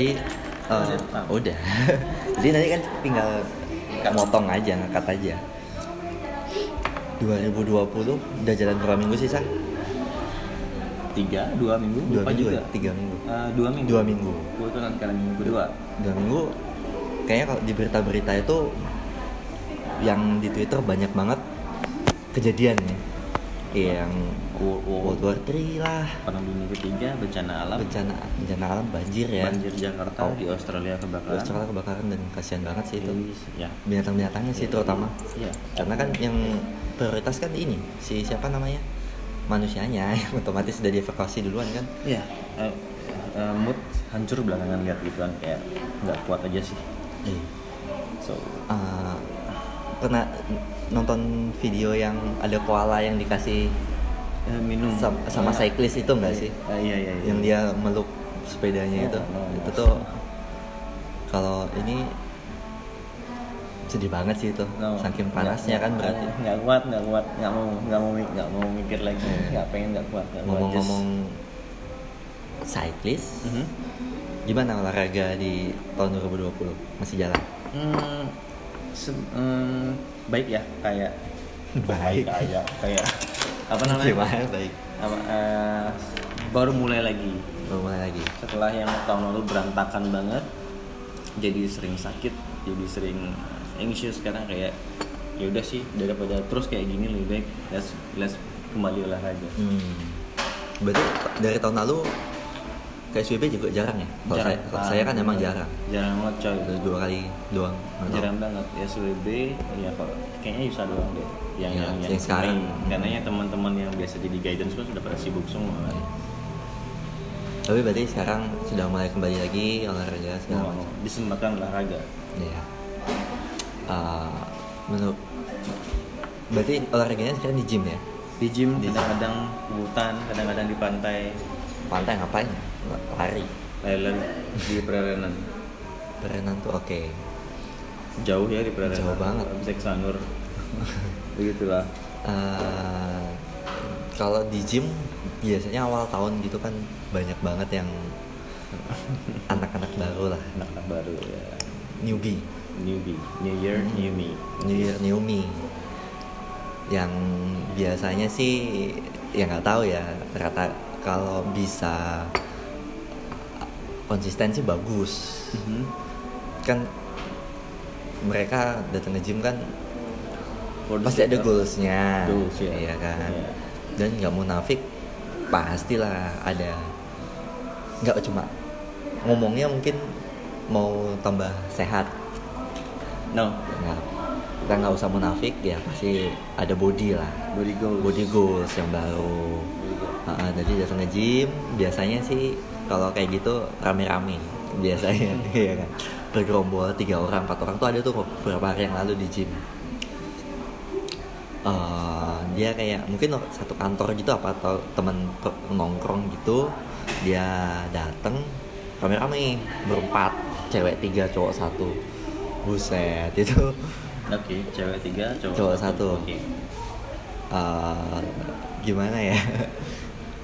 Jadi uh, Udah. Jadi nanti kan tinggal motong aja, ngangkat aja. 2020 udah jalan berapa minggu sih, Sa? tiga dua minggu Dua minggu juga ya? Tiga minggu. Eh, dua minggu Dua minggu. kebetulan sekarang minggu kedua Dua minggu. Kayaknya kalau di berita-berita itu yang di Twitter banyak banget kejadian ya. Yang World War 3 lah, perang dunia ketiga bencana alam bencana bencana alam banjir ya. banjir Jakarta Oh. di Australia kebakaran Australia kebakaran dan kasihan banget sih itu. ya Binatang-binatangnya sih terutama. ya Karena kan yang prioritas kan ini si siapa namanya? Manusianya yang otomatis sudah dievakuasi duluan kan. ya eh, eh, mood hancur belakangan lihat gitu kan kayak nggak kuat aja sih Iya. so Eh, pernah nonton video yang ada koala yang dikasih eh, minum sama, sama cyclist itu enggak sih? Eh, iya iya iya Yang dia meluk sepedanya Oh, itu. Itu tuh kalau ini sedih banget sih itu. No, Saking panasnya kan nggak- berarti. nggak kuat nggak kuat nggak mau nggak mau nggak mau mikir lagi Iya. nggak pengen nggak kuat Ngomong-ngomong cyclist, just- Mhm. gimana olahraga di tahun 2020? Masih jalan? Hmm, se- hmm, baik ya kayak Baik. kayak kayak apa namanya Gimana baik? apa eh, baru mulai lagi Belum mulai lagi. setelah yang tahun lalu berantakan banget jadi sering sakit jadi sering anxious sekarang kayak ya udah sih daripada terus kayak gini lebih baik let's let's kembali olahraga Hmm. Berarti dari tahun lalu KSBB juga jarang ya? Kalau saya, kalau saya kan emang jarang. jarang banget coy dua kali doang. Jarang banget ya SWB ya kayaknya bisa doang deh yang Ya, yang, yang sekarang. main. karena ya teman-teman yang biasa jadi guidance pun sudah pada sibuk semua kan Tapi berarti sekarang sudah mulai kembali lagi olahraga segala macam. disempatkan olahraga Iya. Uh, menurut berarti olahraganya sekarang di gym ya? di gym kadang-kadang hutan kadang-kadang di pantai Pantai ngapain? Lari. Thailand di perairan Berenang tuh oke. jauh ya di perairan Jauh banget. bisa ke Sanur begitulah Uh, kalau di gym biasanya awal tahun gitu kan banyak banget yang anak-anak baru lah, anak baru ya newbie. newbie new year Hmm. new me New Year New Me yang biasanya sih ya nggak tahu ya rata kalau bisa konsistensi bagus. Mhm. kan mereka datang ke gym kan For pasti ada of- goalsnya. Goals, ya. iya kan? Iya. dan nggak munafik pastilah ada. Nggak cuma ngomongnya mungkin mau tambah sehat. No. Nggak. Kita nggak usah munafik ya pasti ada body lah. Body goals. Body goals yang baru Ah, jadi datang ke gym biasanya sih kalau kayak gitu rame-rame biasanya ya kan. Bergerombol tiga orang empat orang tuh ada tuh beberapa hari yang lalu di gym. Eh, dia kayak mungkin satu kantor gitu apa atau teman per- nongkrong gitu dia datang rame-rame berempat cewek tiga cowok satu. Buset itu. Oke cewek tiga cowok, Cowok satu. oke. Eh, gimana ya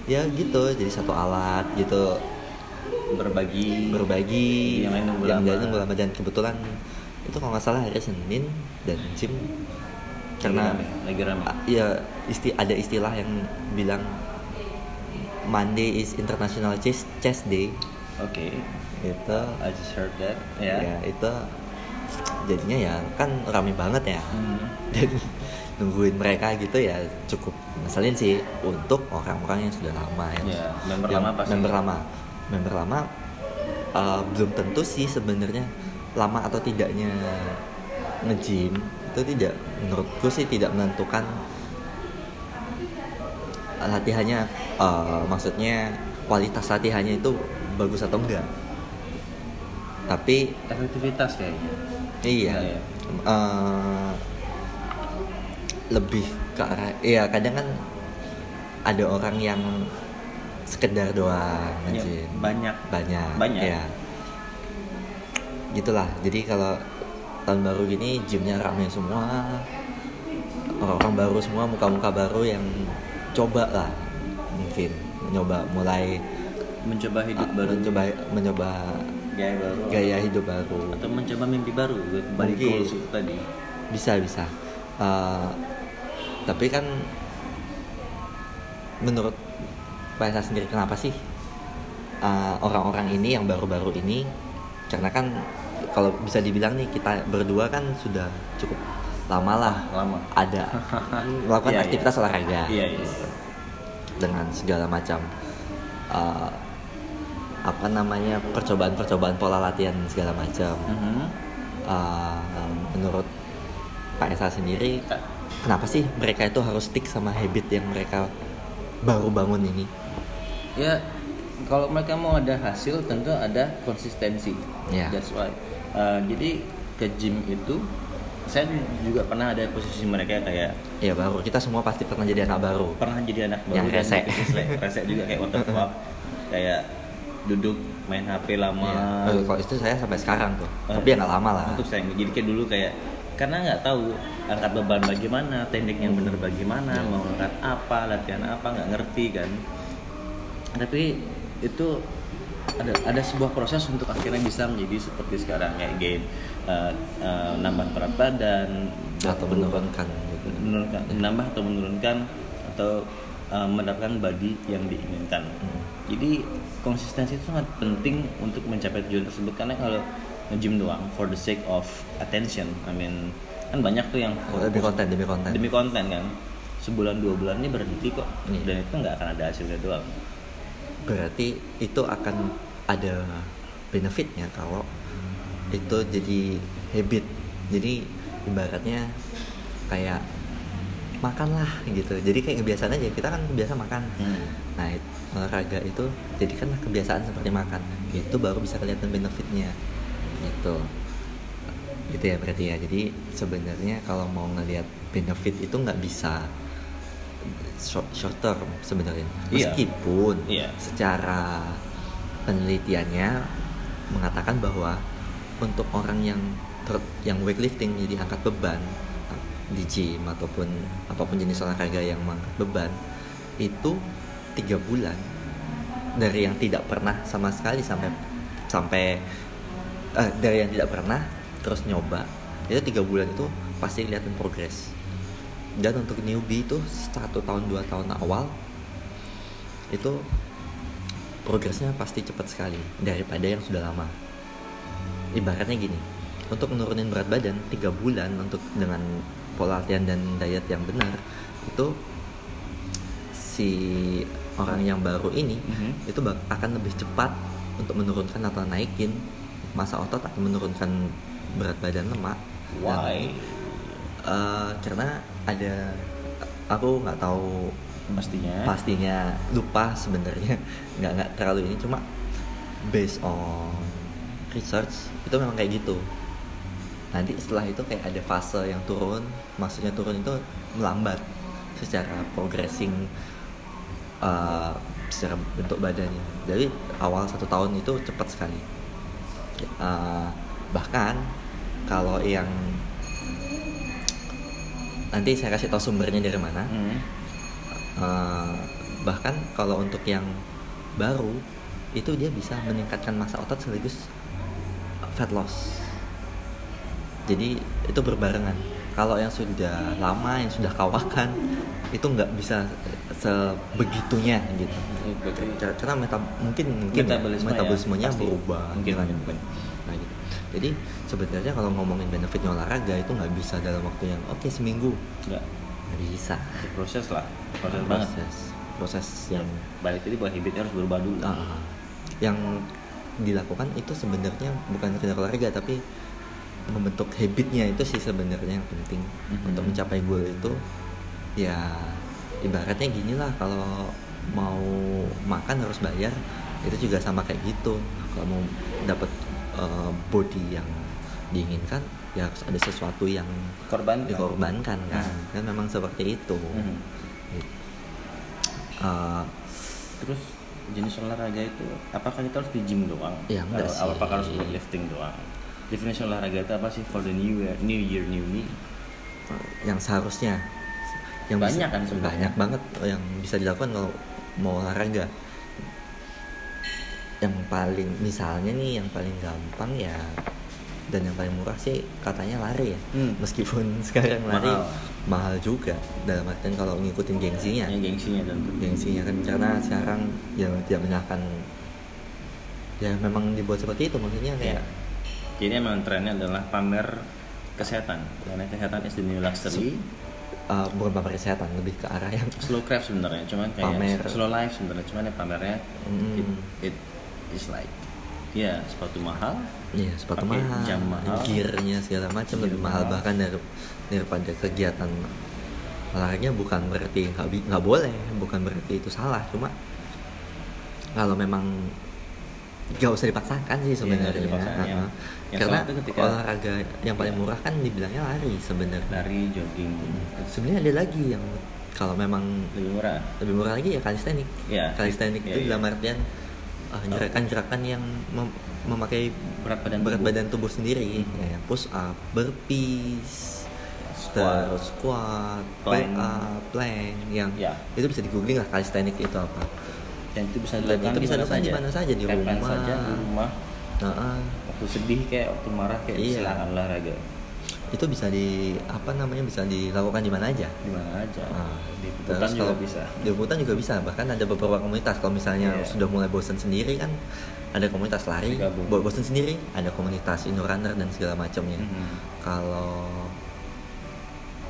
ya gitu. Jadi satu alat gitu. Berbagi. Berbagi. Yang lain nunggu yang lama. nunggu lama. Dan kebetulan itu kalau nggak salah hari Senin dan gym karena Lagi rame, lagi rame. ya isti ada istilah yang bilang Monday is International Chess Chess Day. Oke. Itu I just heard that. Ya. Ya itu jadinya ya kan rame banget ya. Hmm. dan nungguin mereka gitu ya cukup ngeselin sih untuk orang-orang yang sudah lama ya, Ya, member Yang lama pasti. member lama member lama uh, belum tentu sih sebenarnya lama atau tidaknya nge-gym itu tidak menurutku sih tidak menentukan latihannya uh, maksudnya kualitas latihannya itu bagus atau enggak tapi efektivitas kayaknya Iya. Iya, iya. Eh, lebih ke arah iya kadang kan ada orang yang sekedar doang Ya, banyak. Banyak Banyak. ya gitulah jadi kalau tahun baru gini gymnya ramai semua. Orang-orang baru semua muka-muka baru yang coba lah mungkin. Mencoba mulai mencoba hidup Ah, baru. mencoba mencoba gaya baru. gaya hidup baru. Atau mencoba mimpi baru balik itu tadi. Bisa bisa. Eh, tapi kan menurut Pak Esa sendiri kenapa sih eh, orang-orang ini yang baru-baru ini karena kan kalau bisa dibilang nih kita berdua kan sudah cukup lama lah lama ada melakukan Iya, iya. aktivitas olahraga iya iya dengan segala macam eh, apa namanya percobaan-percobaan pola latihan segala macam Mhm. Eh, menurut Pak Esa sendiri kenapa sih mereka itu harus stick sama habit yang mereka baru bangun ini? Ya kalau mereka mau ada hasil tentu ada konsistensi. Ya. that's why. Uh, jadi ke gym itu saya juga pernah ada posisi mereka kayak ya baru. Kita semua pasti pernah jadi anak baru. Pernah jadi anak baru Yang dan rese. bikin selek. rese juga kayak what the fuck. Kayak duduk main HP lama. Ya. Kalau itu saya sampai sekarang tuh. Eh, tapi ya nggak lama lah. Untuk saya jadi kayak dulu kayak karena nggak tahu angkat beban bagaimana teknik yang benar bagaimana Ya. mau angkat apa latihan apa nggak ngerti kan tapi itu ada ada sebuah proses untuk akhirnya bisa menjadi seperti sekarang kayak gain uh, uh, nambah berat badan atau menurunkan gitu. menurunkan menambah atau menurunkan atau uh, mendapatkan body yang diinginkan Hmm. jadi konsistensi itu sangat penting untuk mencapai tujuan tersebut karena kalau nge-gym doang for the sake of attention. I mean kan banyak tuh yang Oh, demi konten demi konten. Demi konten kan? Sebulan dua bulan ini berhenti kok. Iya. dan itu nggak akan ada hasilnya doang. Berarti itu akan ada benefitnya kalau itu jadi habit. Jadi ibaratnya kayak makan lah gitu. Jadi kayak kebiasaan aja. Kita kan biasa makan. Hmm. nah olahraga itu jadikanlah kebiasaan seperti makan. Itu baru bisa kelihatan benefitnya gitu gitu ya berarti ya jadi sebenarnya kalau mau ngelihat benefit itu nggak bisa short, short term sebenarnya Iya. meskipun Iya. secara penelitiannya mengatakan bahwa untuk orang yang ter- yang weightlifting jadi angkat beban di gym ataupun apa pun jenis olahraga yang mengangkat beban itu tiga bulan dari yang tidak pernah sama sekali sampai sampai eh, dari yang tidak pernah terus nyoba. Itu tiga bulan itu pasti kelihatan progres. Dan untuk newbie itu satu tahun dua tahun awal itu progresnya pasti cepat sekali daripada yang sudah lama. Ibaratnya gini untuk menurunin berat badan tiga bulan untuk dengan pola latihan dan diet yang benar itu si orang yang baru ini Mhm. itu bak- akan lebih cepat untuk menurunkan atau naikin masa otot atau menurunkan berat badan lemak. Dan, why? eh, karena ada aku nggak tahu pastinya. pastinya lupa sebenarnya. Nggak nggak terlalu ini cuma based on research itu memang kayak gitu. Nanti setelah itu kayak ada fase yang turun maksudnya turun itu melambat secara progressing uh, secara bentuk badannya. Jadi awal satu tahun itu cepat sekali Uh, bahkan kalau yang nanti saya kasih tahu sumbernya dari mana. Hmm. Uh, bahkan kalau untuk yang baru itu dia bisa meningkatkan masa otot sekaligus fat loss. Jadi itu berbarengan. Kalau yang sudah lama yang sudah kawakan itu nggak bisa sebegitunya gitu. Car- karena meta mungkin mungkin ya, Metabolisme ya, metabolismenya pasti. berubah Mungkin, dengan mungkin. nah gitu. Jadi sebenarnya kalau ngomongin benefitnya olahraga itu nggak bisa dalam waktu yang oke seminggu. Nggak. Nggak bisa. Proses lah. Proses banget. Proses. Proses yang balik tadi bahwa habitnya harus berubah dulu. Ah, yang dilakukan itu sebenarnya bukan sekedar olahraga tapi membentuk habitnya itu sih sebenarnya yang penting. Mhm. untuk mencapai goal itu ya ibaratnya gini lah kalau mau makan harus bayar itu juga sama kayak gitu. Kalau mau dapat eh, body yang diinginkan ya harus ada sesuatu yang korban dikorbankan kan? Hmm. kan memang seperti itu. Mhm. Eh, terus jenis olahraga itu apakah kita harus di gym doang? Ya, enggak Atau sih. apakah harus lifting doang? Definisi olahraga itu apa sih for the new year new year new me? Yang seharusnya yang Banyak bisa- kan sebenarnya. banyak banget yang bisa dilakukan kalau mau olahraga yang paling misalnya nih yang paling gampang ya dan yang paling murah sih katanya lari ya Hmm. meskipun sekarang lari Mahal. mahal juga dalam artian kalau ngikutin gengsinya Yang gengsinya tentu. gengsinya kan karena sekarang ya tidak menyalahkan ya memang dibuat seperti itu maksudnya kayak Jadi emang trennya adalah pamer kesehatan. Karena kesehatan is the new luxury. Uh, bukan pamer kesehatan lebih ke arah yang Slow craft sebenarnya, cuman kayak Pamer. slow life sebenarnya, cuman ya pamernya Mm. it, it is like ya sepatu mahal, Iya, sepatu Pakai mahal, jam mahal. gearnya segala macam Gear lebih mahal mahal. bahkan dari daripada kegiatan olahraganya bukan berarti nggak nggak boleh, bukan berarti itu salah, cuma kalau memang nggak usah dipaksakan sih Iya, sebenarnya. dipaksakan, ya. Yang Karena ketika- olahraga yang paling Iya. murah kan dibilangnya lari sebenarnya. lari, jogging, Sebenarnya ada lagi yang kalau memang lebih murah. lebih murah lagi ya kalistenik. Iya. Kalistenik Iya, itu iya. dalam artian uh, gerakan-gerakan yang mem- memakai Berat badan berat tubuh. badan tubuh sendiri Mhm. ya, push up, burpees, Squat. terus squat, Plank. plank up, plank yang Ya. itu bisa di googling lah calisthenics itu apa. Dan itu bisa dilakukan itu bisa di mana dilakukan di mana saja, di rumah. saja di rumah. Nah, Waktu sedih kayak waktu marah kayak Iya. silakan olahraga itu bisa di apa namanya bisa dilakukan di mana aja. di mana aja. Nah, di hutan juga kalau- bisa. Di hutan juga bisa. Bahkan ada beberapa komunitas. Kalau misalnya Iya. sudah mulai bosan sendiri kan ada komunitas lari. Bosan sendiri ada komunitas indoor runner dan segala macamnya. Mhm. Kalau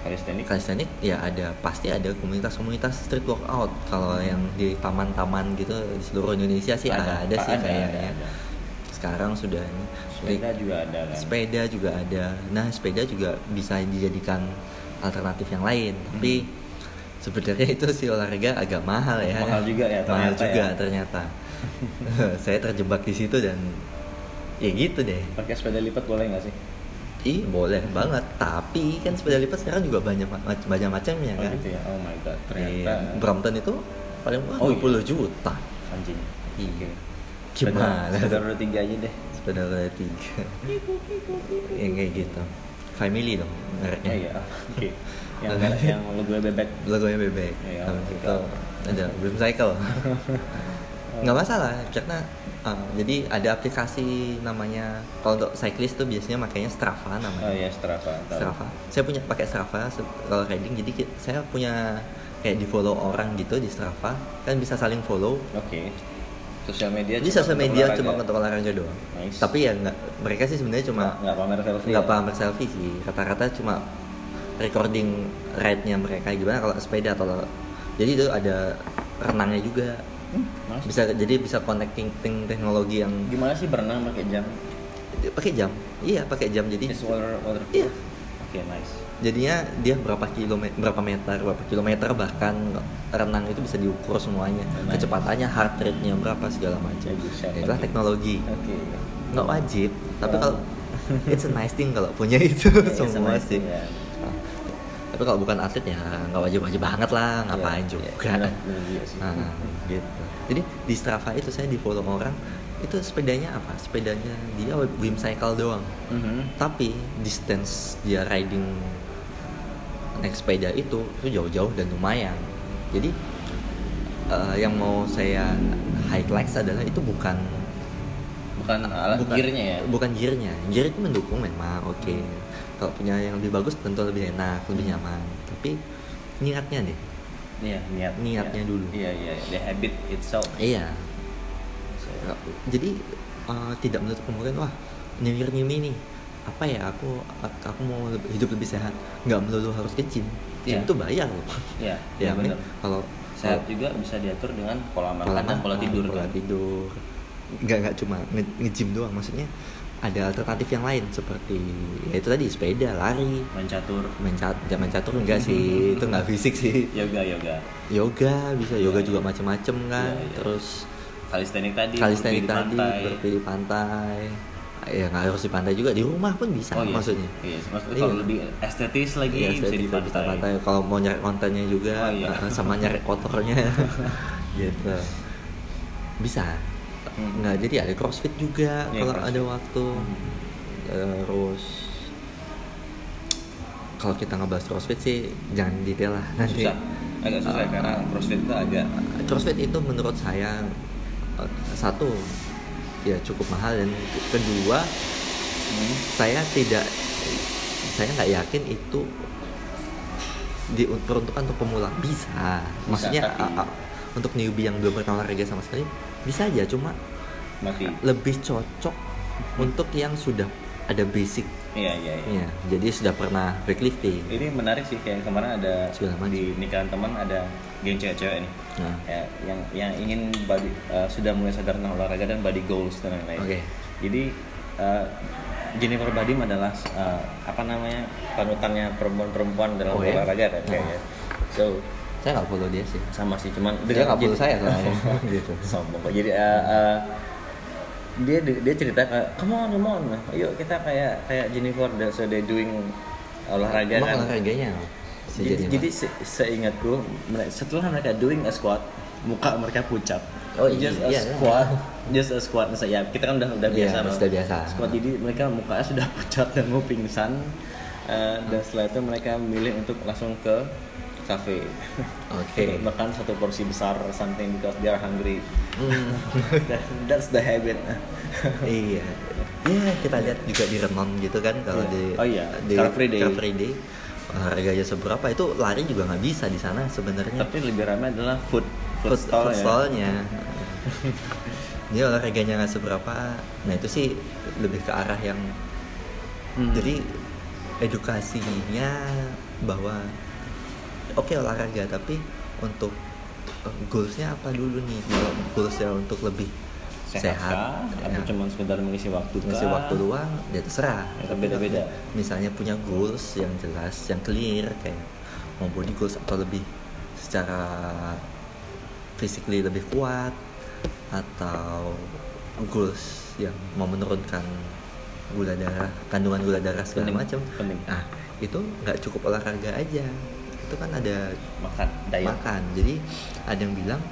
Kalistenik. calisthenics ya ada pasti ada komunitas-komunitas street workout. Kalau yang di taman-taman gitu di seluruh Indonesia sih ada, Ada, sih ada, kayaknya. ada, ada. Sekarang sudah ini. Sepeda juga ada kan. sepeda juga ada nah sepeda juga bisa dijadikan alternatif yang lain tapi sebenarnya itu sih olahraga agak mahal ya Mahal juga ya, mahal ternyata juga ya. ternyata saya terjebak di situ dan ya gitu deh Pakai sepeda lipat boleh nggak sih? Ih boleh banget tapi kan sepeda lipat sekarang juga banyak banyak macamnya Oh kan gitu ya. Oh my god. Iya, Ternyata Brompton itu paling murah Oh, 20 juta anjing. Iya. Gimana Sepeda roda tiga aja deh. sepeda roda tiga yang kayak gitu family dong mereknya Ya, iya. Oke. Yang merek yang logo bebek. logonya bebek Iya, Habis Cycle. itu ada Beam Cycle nggak masalah karena uh, jadi ada aplikasi namanya kalau untuk cyclist tuh biasanya makanya Strava Oh namanya iya Strava. tahu. Strava saya punya pakai Strava kalau riding jadi saya punya kayak di follow orang gitu di Strava kan bisa saling follow Oke. Sosial media. jadi sosial media olahraga. cuma untuk olahraga doang Nice. tapi ya nggak mereka sih sebenarnya cuma Nggak- pamer selfie. nggak ya? pamer selfie sih kata-kata cuma recording ride-nya mereka gimana kalau sepeda atau jadi itu ada renangnya juga Hmm, bisa jadi bisa connecting ting- teknologi yang Gimana sih berenang pakai jam? pakai jam iya pakai jam jadi Is water waterproof. Iya. Oke nice. jadinya dia berapa kilometer berapa meter berapa kilometer bahkan renang itu bisa diukur semuanya Nice. kecepatannya heart rate-nya berapa segala macam ya. Itulah teknologi Oke. nggak wajib tapi Wow. kalau it's a nice thing kalau punya itu Yeah, semua nice sih thing, ya. Tapi kalau bukan atlet ya nggak wajib-wajib banget lah ngapain Iya, juga iya, juga sih. Nah, gitu jadi di Strava itu saya di follow orang itu sepedanya apa? Sepedanya dia Wim Cycle doang. Mhm. tapi distance dia riding naik sepeda itu itu jauh-jauh dan lumayan. Jadi eh, yang mau saya highlight adalah itu bukan Bukan alat bukan gearnya ya. bukan gearnya. Gear itu mendukung memang oke. Kalau punya yang lebih bagus tentu lebih enak lebih nyaman. Tapi niatnya deh Iya, niat. Niatnya iya. dulu. Iya, iya, the habit itself. iya jadi eh, tidak menutup kemungkinan wah New Year New Me nih apa ya aku aku mau hidup lebih sehat nggak melulu harus ke gym gym Iya. itu bayar loh Iya, ya iya benar. kalau Sehat juga bisa diatur dengan pola makan pola dan pola tidur pola kan. tidur nggak nggak cuma nge- nge-gym doang maksudnya ada alternatif yang lain seperti ya itu tadi sepeda lari Main catur, main cat main catur enggak sih itu nggak fisik sih yoga, yoga. yoga bisa yoga Iya, juga iya. macem-macem kan Iya, iya. terus Kalistenik tadi, kalistenik tadi berpilih di pantai ya nggak harus di pantai juga di rumah pun bisa Oh iya, maksudnya Iya, maksudnya Iya. kalau lebih estetis lagi Iya, bisa di bisa pantai. pantai. Kalau mau nyari kontennya juga Oh, iya. sama nyari kotornya gitu. Bisa. Hmm. Nggak jadi ada CrossFit juga Iya, kalau CrossFit. ada waktu. Terus kalau kita ngebahas CrossFit sih jangan detail lah nanti. Susah, agak susah Ah, karena ah. CrossFit itu agak CrossFit itu menurut saya eh, satu ya cukup mahal dan kedua Hmm. saya tidak saya nggak yakin itu diperuntukkan untuk pemula bisa maksudnya tapi- a- a- untuk newbie yang belum pernah olahraga sama sekali bisa aja cuma Mati. lebih cocok untuk yang sudah ada basic Iya iya. iya. ya jadi sudah pernah weightlifting Ini menarik sih kayak kemarin ada Segala macam. di nikahan teman ada geng cewek-cewek nih. nah Ya, yang yang ingin body eh, sudah mulai sadar tentang olahraga dan body goals dan lain-lain. Oke. Jadi eh, Jennifer Badim adalah eh, apa namanya panutannya perempuan-perempuan dalam Oh, ya? olahraga kan Nah. kayaknya. So saya nggak follow dia sih. Sama sih cuman dia nggak follow saya soalnya. Gitu. Sombong. Kok jadi eh, eh, dia dia cerita kayak come on come on. Ayo kita kayak kayak Jennifer that- so they doing olahraga emang kan. olahraganya? Si jadi, Jennifer? jadi se- seingatku setelah mereka doing a squat muka mereka pucat. Oh, just iya, a iya. squat just a squat. Nah, ya kita kan udah udah Iya, biasa loh. sudah biasa. squat jadi mereka mukanya sudah pucat dan mau pingsan. Eh, dan setelah itu mereka memilih untuk langsung ke cafe Oke. Untuk makan satu porsi besar something because they are hungry Hmm. That- that's the habit iya ya kita lihat juga di Renon gitu kan kalau Iya. di Oh iya, di Car Free Day. Car Free Day, olahraganya seberapa itu lari juga nggak bisa di sana sebenarnya tapi lebih ramai adalah food food, food, stall food ya. stallnya dia olahraganya nggak seberapa nah itu sih lebih ke arah yang Hmm. jadi edukasinya bahwa oke olahraga tapi untuk eh, goalsnya apa dulu nih kalau goalsnya untuk lebih sehat, sehat, kah? atau ya. cuma sekedar mengisi waktu ngisi kah? waktu luang ya terserah Ya, beda-beda. misalnya punya goals yang jelas yang clear kayak mau body goals atau lebih secara physically lebih kuat atau goals yang mau menurunkan gula darah kandungan gula darah segala macam nah itu nggak cukup olahraga aja itu kan ada makan diet makan jadi ada yang bilang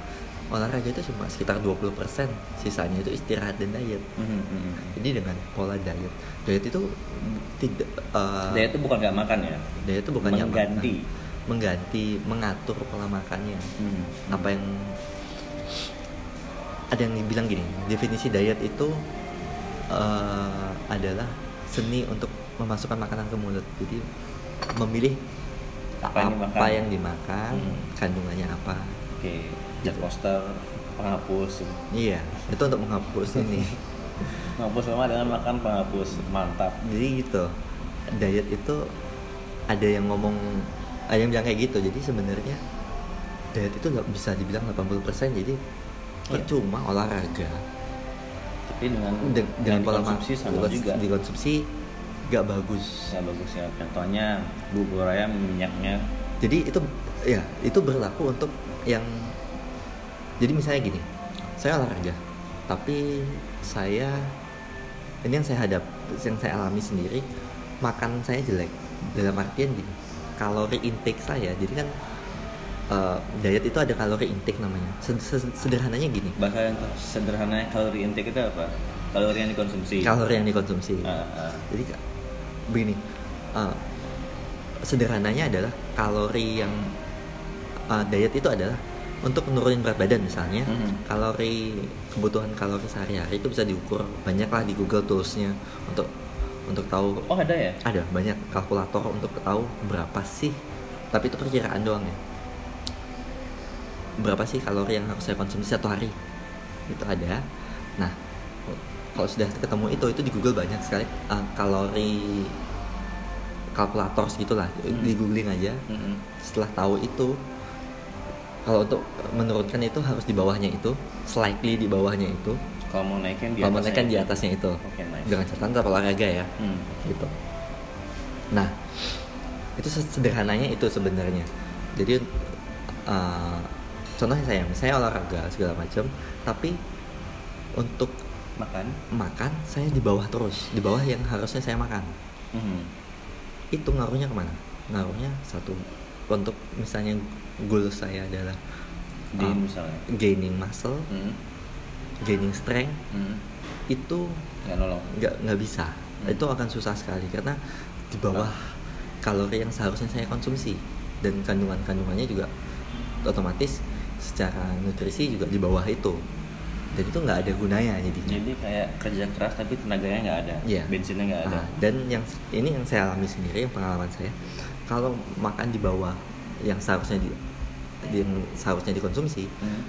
olahraga itu cuma sekitar 20% sisanya itu istirahat dan diet Mhm, mhm. jadi dengan pola diet diet itu tidak eh, diet itu bukan nggak makan ya diet itu bukan yang Mengganti. makan. mengganti mengatur pola makannya Mhm. apa yang ada yang bilang gini definisi diet itu eh, adalah seni untuk memasukkan makanan ke mulut jadi memilih Apa yang dimakan. apa yang dimakan Hmm. kandungannya apa. Oke cat poster penghapus. Iya itu untuk menghapus ini. Penghapus sama dengan makan penghapus. Mantap. Jadi gitu diet itu ada yang ngomong ada yang bilang kayak gitu. Jadi sebenarnya diet itu nggak bisa dibilang 80% jadi percuma olahraga. Tapi dengan De- dengan pola makan sama juga. dikonsumsi nggak bagus. Nggak bagus ya. Contohnya bubur ayam minyaknya. Jadi itu ya itu berlaku untuk yang jadi misalnya gini saya olahraga tapi saya ini yang saya hadap yang saya alami sendiri makan saya jelek. Dalam artian gini kalori intake saya jadi kan eh, diet itu ada kalori intake namanya. Se- se- sederhananya gini. Bahasa yang sederhananya kalori intake itu apa? Kalori yang dikonsumsi. Kalori yang dikonsumsi. Ah, ah. jadi begini eh, sederhananya adalah kalori yang eh, diet itu adalah untuk menurunin berat badan misalnya Mhm. kalori kebutuhan kalori sehari-hari itu bisa diukur banyak lah di Google toolsnya untuk untuk tahu. Oh ada ya? Ada banyak kalkulator untuk tahu berapa sih tapi itu perkiraan doang ya. Berapa sih kalori yang harus saya konsumsi satu hari? Itu ada. Nah kalau sudah ketemu itu itu di Google banyak sekali uh, kalori kalkulator segitulah Hmm. di googling aja Mhm. setelah tahu itu kalau untuk menurunkan itu harus di bawahnya itu slightly di bawahnya itu kalau mau naikin di kalau mau naikkan di atasnya itu Oke, nice. dengan catatan tetap olahraga ya Hmm. gitu. Nah, itu se- sederhananya itu sebenarnya. Jadi uh, contohnya saya, saya olahraga segala macam, tapi untuk makan makan saya di bawah terus, di bawah yang harusnya saya makan. Mhm. Itu ngaruhnya ke mana? Ngaruhnya satu untuk misalnya goal saya adalah Gain uh, misalnya. gaining muscle, Mhm. gaining strength, Mhm. itu nggak nggak bisa Hmm. itu akan susah sekali karena di bawah kalori yang seharusnya saya konsumsi dan kandungan kandungannya juga otomatis secara nutrisi juga di bawah itu dan itu nggak ada gunanya jadinya Jadi kayak kerja keras tapi tenaganya nggak ada, Iya. bensinnya nggak ada. Ah, dan yang ini yang saya alami sendiri yang pengalaman saya kalau makan di bawah yang seharusnya di, yang seharusnya dikonsumsi Hmm.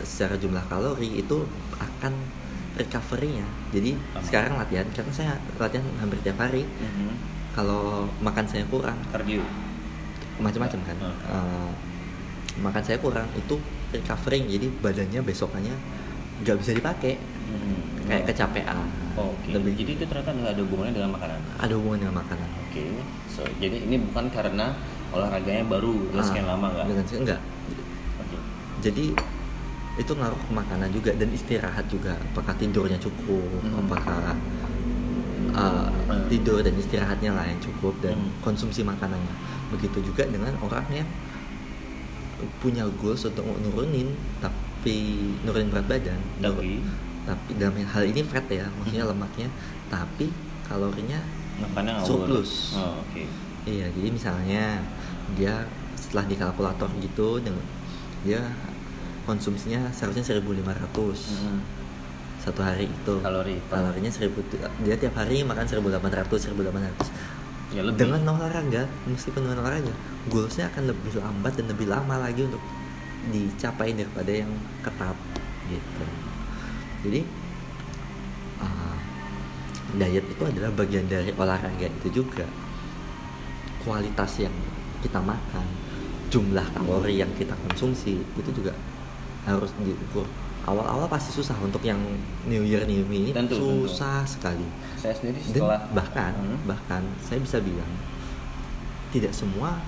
secara jumlah kalori itu akan recovery-nya jadi Lama. sekarang latihan karena saya latihan hampir tiap hari Mhm. kalau makan saya kurang Kardio. macam-macam kan Hmm. Eh, makan saya kurang itu recovering jadi badannya besokannya nggak bisa dipakai Mhm. kayak kecapean Oh, Oke. lebih Jadi itu ternyata ada hubungannya dengan makanan. ada hubungan dengan makanan Oke. So jadi ini bukan karena olahraganya baru udah sekian Ah, lama nggak? dengan enggak Oke. jadi itu ngaruh ke makanan juga dan istirahat juga apakah tidurnya cukup Hmm. apakah uh, Hmm. tidur dan istirahatnya lah yang cukup dan Hmm. konsumsi makanannya begitu juga dengan orang yang punya goals untuk nurunin tapi nurunin berat badan Tapi tapi dalam hal ini fat ya maksudnya Hmm. lemaknya tapi kalorinya makannya. Surplus. Oh, Oke. Iya, jadi misalnya dia setelah di kalkulator gitu dengan dia konsumsinya seharusnya 1500 Mhm. satu hari itu. Kalori. Kalorinya 1000 tu- dia tiap hari makan 1800 1800. Ya lebih. Dengan olahraga, meskipun dengan olahraga, goalsnya akan lebih lambat dan lebih lama lagi untuk dicapai daripada yang ketat gitu. Jadi uh, diet itu adalah bagian dari olahraga itu juga kualitas yang kita makan jumlah kalori yang kita konsumsi itu juga harus diukur awal-awal pasti susah untuk yang New Year New Me ini Tentu, tentu. susah sekali Saya sendiri dan setelah bahkan Hmm. bahkan saya bisa bilang tidak semua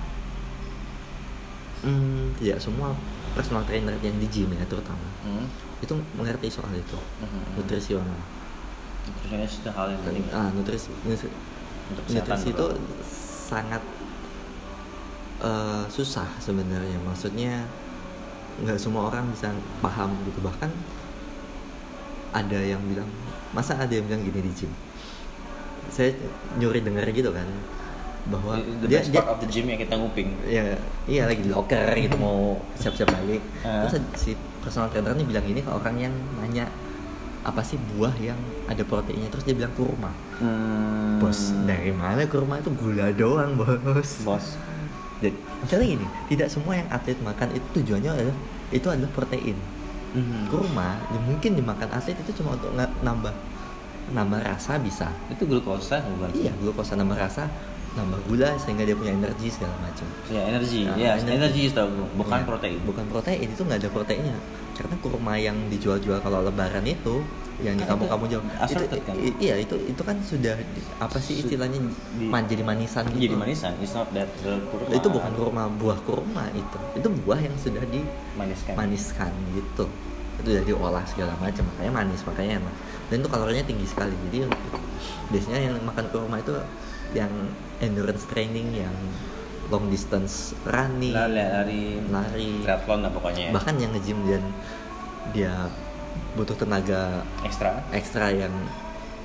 hmm, tidak semua personal trainer yang di gym ya terutama. Hmm. itu mengerti soal itu. Mhm. nutrisional Nutrisinya sudah hal yang penting. ah nutrisi. Nutrisi, Untuk nutrisi itu terutama. sangat eh, susah sebenarnya. Maksudnya nggak semua orang bisa paham gitu. Bahkan ada yang bilang masa ada yang bilang gini di gym? Saya nyuri dengar gitu kan bahwa The dia best dia of the gym yang kita nguping. ya iya lagi di locker gitu mau siap-siap balik Ah. terus si personal trainer ini bilang ini ke orang yang nanya apa sih buah yang ada proteinnya terus dia bilang kurma Hmm. bos dari mana kurma itu gula doang bos Bos. jadi misalnya gini tidak semua yang atlet makan itu tujuannya adalah itu adalah protein Mhm. kurma ya mungkin dimakan atlet itu cuma untuk nambah nambah rasa bisa Itu glukosa bukan? iya glukosa nambah rasa nambah gula sehingga dia punya energi segala macam Ya energi. Nah, ya energi. energi bukan Iya, protein. bukan protein itu nggak ada proteinnya karena kurma yang dijual-jual kalau lebaran itu yang di Kan kampung-kampung jauh itu kan? iya itu itu kan sudah apa sih istilahnya di- man, jadi manisan gitu Jadi manisan. It's not that kurma. itu bukan kurma buah kurma itu itu buah yang sudah maniskan. dimaniskan gitu itu udah diolah segala macam makanya manis makanya enak dan itu kalorinya tinggi sekali jadi biasanya yang makan kurma itu yang endurance training yang long distance running Lari, lari, lari triathlon lah pokoknya. bahkan yang nge-gym dan dia butuh tenaga ekstra. ekstra yang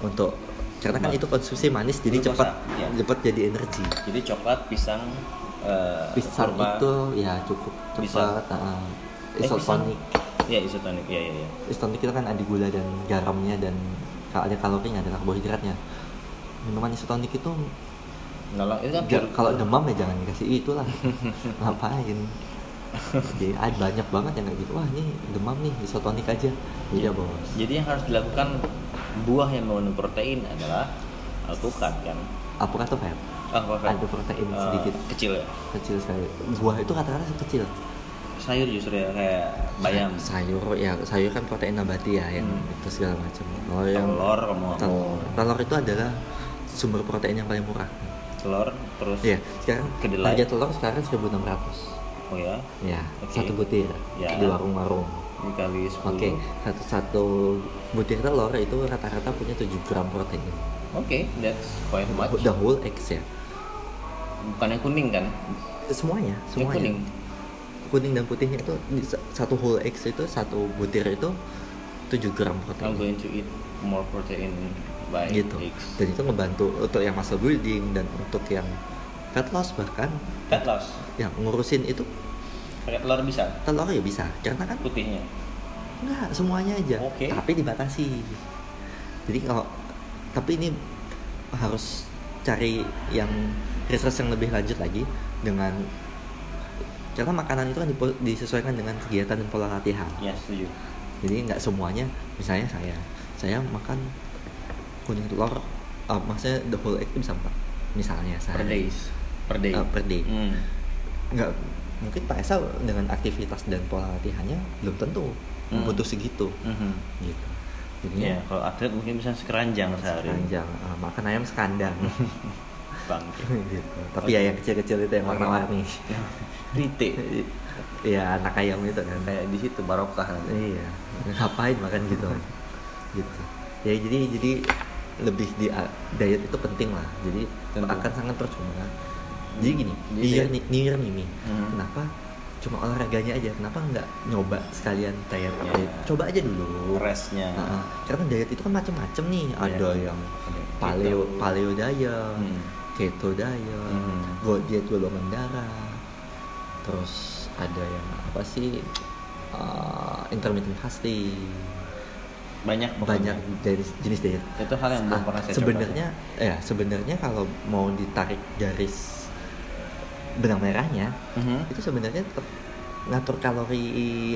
untuk karena kan itu konsumsi manis jadi Glukosa, cepat iya. cepat jadi energi Jadi coklat, pisang, eh, pisang kurma. itu ya cukup cepat uh, Eh, isotonik Ya isotonik. Ya ya ya. isotonik itu kan ada gula dan garamnya dan kalau ada kalorinya ada karbohidratnya minuman isotonik itu Nolong itu kan kalau demam ya jangan dikasih itulah ngapain? Jadi ada banyak banget yang kayak gitu. Wah ini demam nih isotonik aja. Iya bos. Jadi yang harus dilakukan buah yang mengandung protein adalah alpukat kan. alpukat tuh fat. Alpukat. ada protein Eh, sedikit. Kecil ya. kecil sekali. Buah itu kata-kata kecil. Sayur justru ya kayak bayam. sayur ya sayur kan protein nabati ya yang Hmm. itu segala macam. Kalau yang Telur telur. Telur itu adalah sumber protein yang paling murah telur terus Iya, sekarang Kedelai. harga telur sekarang 1600 oh ya? Ya, Oke. satu butir Ya. di warung-warung. Dikali 10 Oke, satu satu butir telur itu rata-rata punya 7 gram protein. Oke, that's quite much. The whole eggs ya. Bukan yang kuning kan? Semuanya, yang semuanya. kuning. Kuning dan putihnya itu satu whole eggs itu satu butir itu 7 gram I'm protein going to eat more protein by gitu dan itu ngebantu untuk yang muscle building dan untuk yang fat loss bahkan fat loss yang ngurusin itu pakai telur bisa telur ya bisa karena kan putihnya Enggak, semuanya aja. Oke. Tapi dibatasi. Jadi kalau tapi ini harus cari yang research yang lebih lanjut lagi dengan karena makanan itu kan disesuaikan dengan kegiatan dan pola latihan. ya setuju Jadi nggak semuanya, misalnya saya, saya makan kuning telur, uh, maksudnya the whole egg itu bisa empat, misalnya per sehari. days per day Uh, per day. Hmm. nggak mungkin Pak Esa dengan aktivitas dan pola latihannya belum tentu Hmm. butuh segitu Mhm. gitu Ya, jadinya kalau atlet mungkin bisa sekeranjang sehari. panjang uh, makan ayam sekandang Bangke. gitu tapi ya yang kecil-kecil itu yang warna-warni Rite. ya anak ayam itu kan Kayak di situ barokah. iya ngapain makan gitu gitu ya jadi jadi lebih di diet itu penting lah jadi Tentu. akan sangat percuma jadi gini Jadi New Year, diet- New Year nih Mi. Hmm. kenapa cuma olahraganya aja kenapa nggak nyoba sekalian diet Ya. apa ya? coba aja dulu Restnya. Heeh. karena diet itu kan macam-macam nih Iya. ada yang paleo paleo diet Hmm. keto diet Hmm. go- diet golongan darah terus ada yang apa sih uh, intermittent fasting Banyak pokoknya. banyak dari jenis diet Itu hal yang belum Ah, pernah saya sebenarnya ya sebenarnya kalau mau ditarik garis benang merahnya coba. Mhm. itu sebenarnya tetap ngatur kalori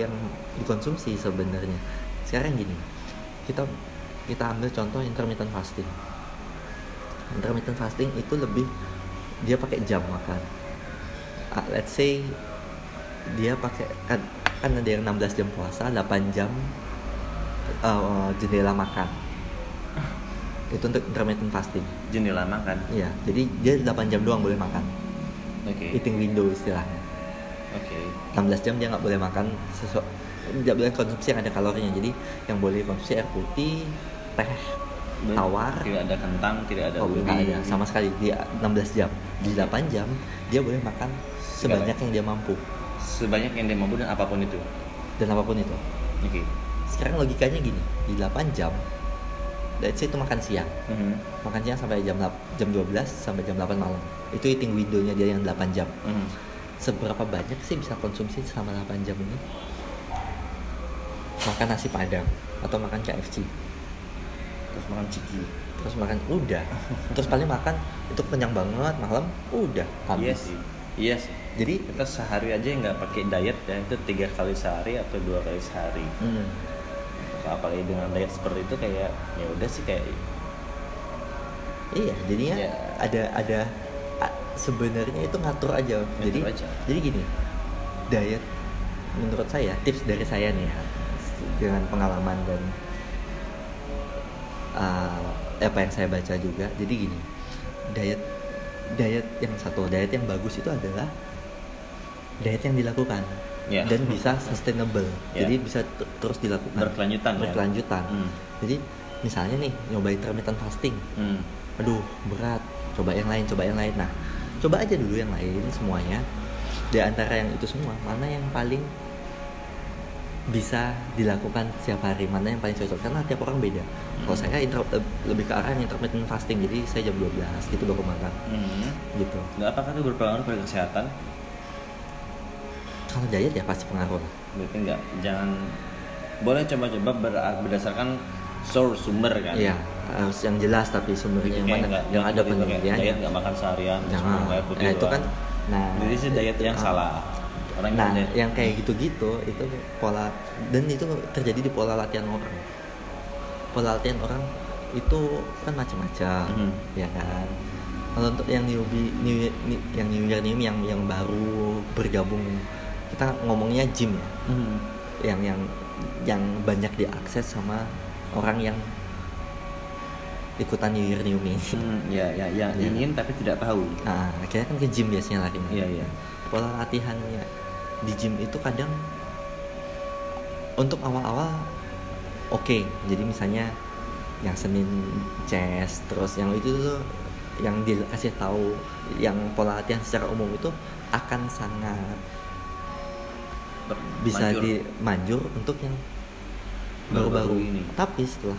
yang dikonsumsi sebenarnya sekarang gini kita kita ambil contoh intermittent fasting intermittent fasting itu lebih dia pakai jam makan Ah, let's say dia pakai kan, kan ada yang 16 jam puasa 8 jam uh, jendela makan. Itu untuk intermittent fasting. Jendela makan. Iya, jadi dia 8 jam doang boleh makan. Oke. eating window istilahnya. Oke. 16 jam dia nggak boleh makan sesuatu nggak boleh konsumsi yang ada kalorinya. Jadi yang boleh konsumsi air putih teh tawar. Tidak ada kentang, tidak ada oh, ada. Sama sekali. Dia 16 jam. Di 8 jam dia boleh makan sebanyak yang dia mampu. Sebanyak yang dia mampu dan apa pun itu. dan apa pun itu. Oke. Sekarang logikanya gini di 8 jam say itu makan siang Mhm. makan siang sampai jam jam 12 sampai jam 8 malam itu eating window-nya dia yang 8 jam Mhm. seberapa banyak sih bisa konsumsi selama 8 jam ini makan nasi padang atau makan KFC Terus makan ciki. terus makan udah terus paling makan itu kenyang banget malam udah Iya habis sih. Iya sih. jadi Kita sehari aja nggak pakai diet ya itu tiga kali sehari atau dua kali sehari. hmm, Apalagi dengan diet seperti itu kayak ya udah sih kayak iya jadinya Ya. ada ada sebenarnya itu ngatur aja jadi aja. jadi gini diet menurut saya tips dari saya nih ya dengan pengalaman dan uh, apa yang saya baca juga jadi gini diet diet yang satu diet yang bagus itu adalah diet yang dilakukan Ya. dan bisa sustainable Ya. jadi bisa terus dilakukan Berkelanjutan, ya. berkelanjutan Hmm. jadi misalnya nih nyoba intermittent fasting hmm. aduh berat coba yang lain coba yang lain nah coba aja dulu yang lain semuanya di antara yang itu semua mana yang paling bisa dilakukan setiap hari mana yang paling cocok karena tiap orang beda kalau Hmm. saya inter- eh, lebih ke arah yang intermittent fasting jadi saya jam 12 gitu baru makan Hmm. gitu Nggak apakah itu berpengaruh pada kesehatan? Kalau diet ya pasti pengaruh lah. Berarti nggak jangan boleh coba-coba ber- berdasarkan source sumber kan? iya harus yang jelas tapi sumbernya yang mana nggak- yang ada penelitiannya Diet nggak makan seharian, air putih Nah, itu kan nah Jadi sih diet yang ah. salah. Orang nah diet- yang kayak gitu-gitu itu pola dan itu terjadi di pola latihan orang pola latihan orang itu kan macam-macam Mhm. ya kan kalau untuk yang newbie new, ni- yang new year new yang yang baru bergabung kita ngomongnya gym ya Hmm. yang yang yang banyak diakses sama orang yang ikutan new year new me Hmm, ya, ya, ya, Iya. ingin tapi tidak tahu. nah akhirnya kan ke gym biasanya larinya Iya, iya. pola latihannya di gym itu kadang untuk awal-awal oke jadi misalnya yang senin chest terus yang itu tuh yang dikasih tahu yang pola latihan secara umum itu akan sangat Ber- bisa manjur. dimanjur untuk yang Baru-baru ini. tapi setelah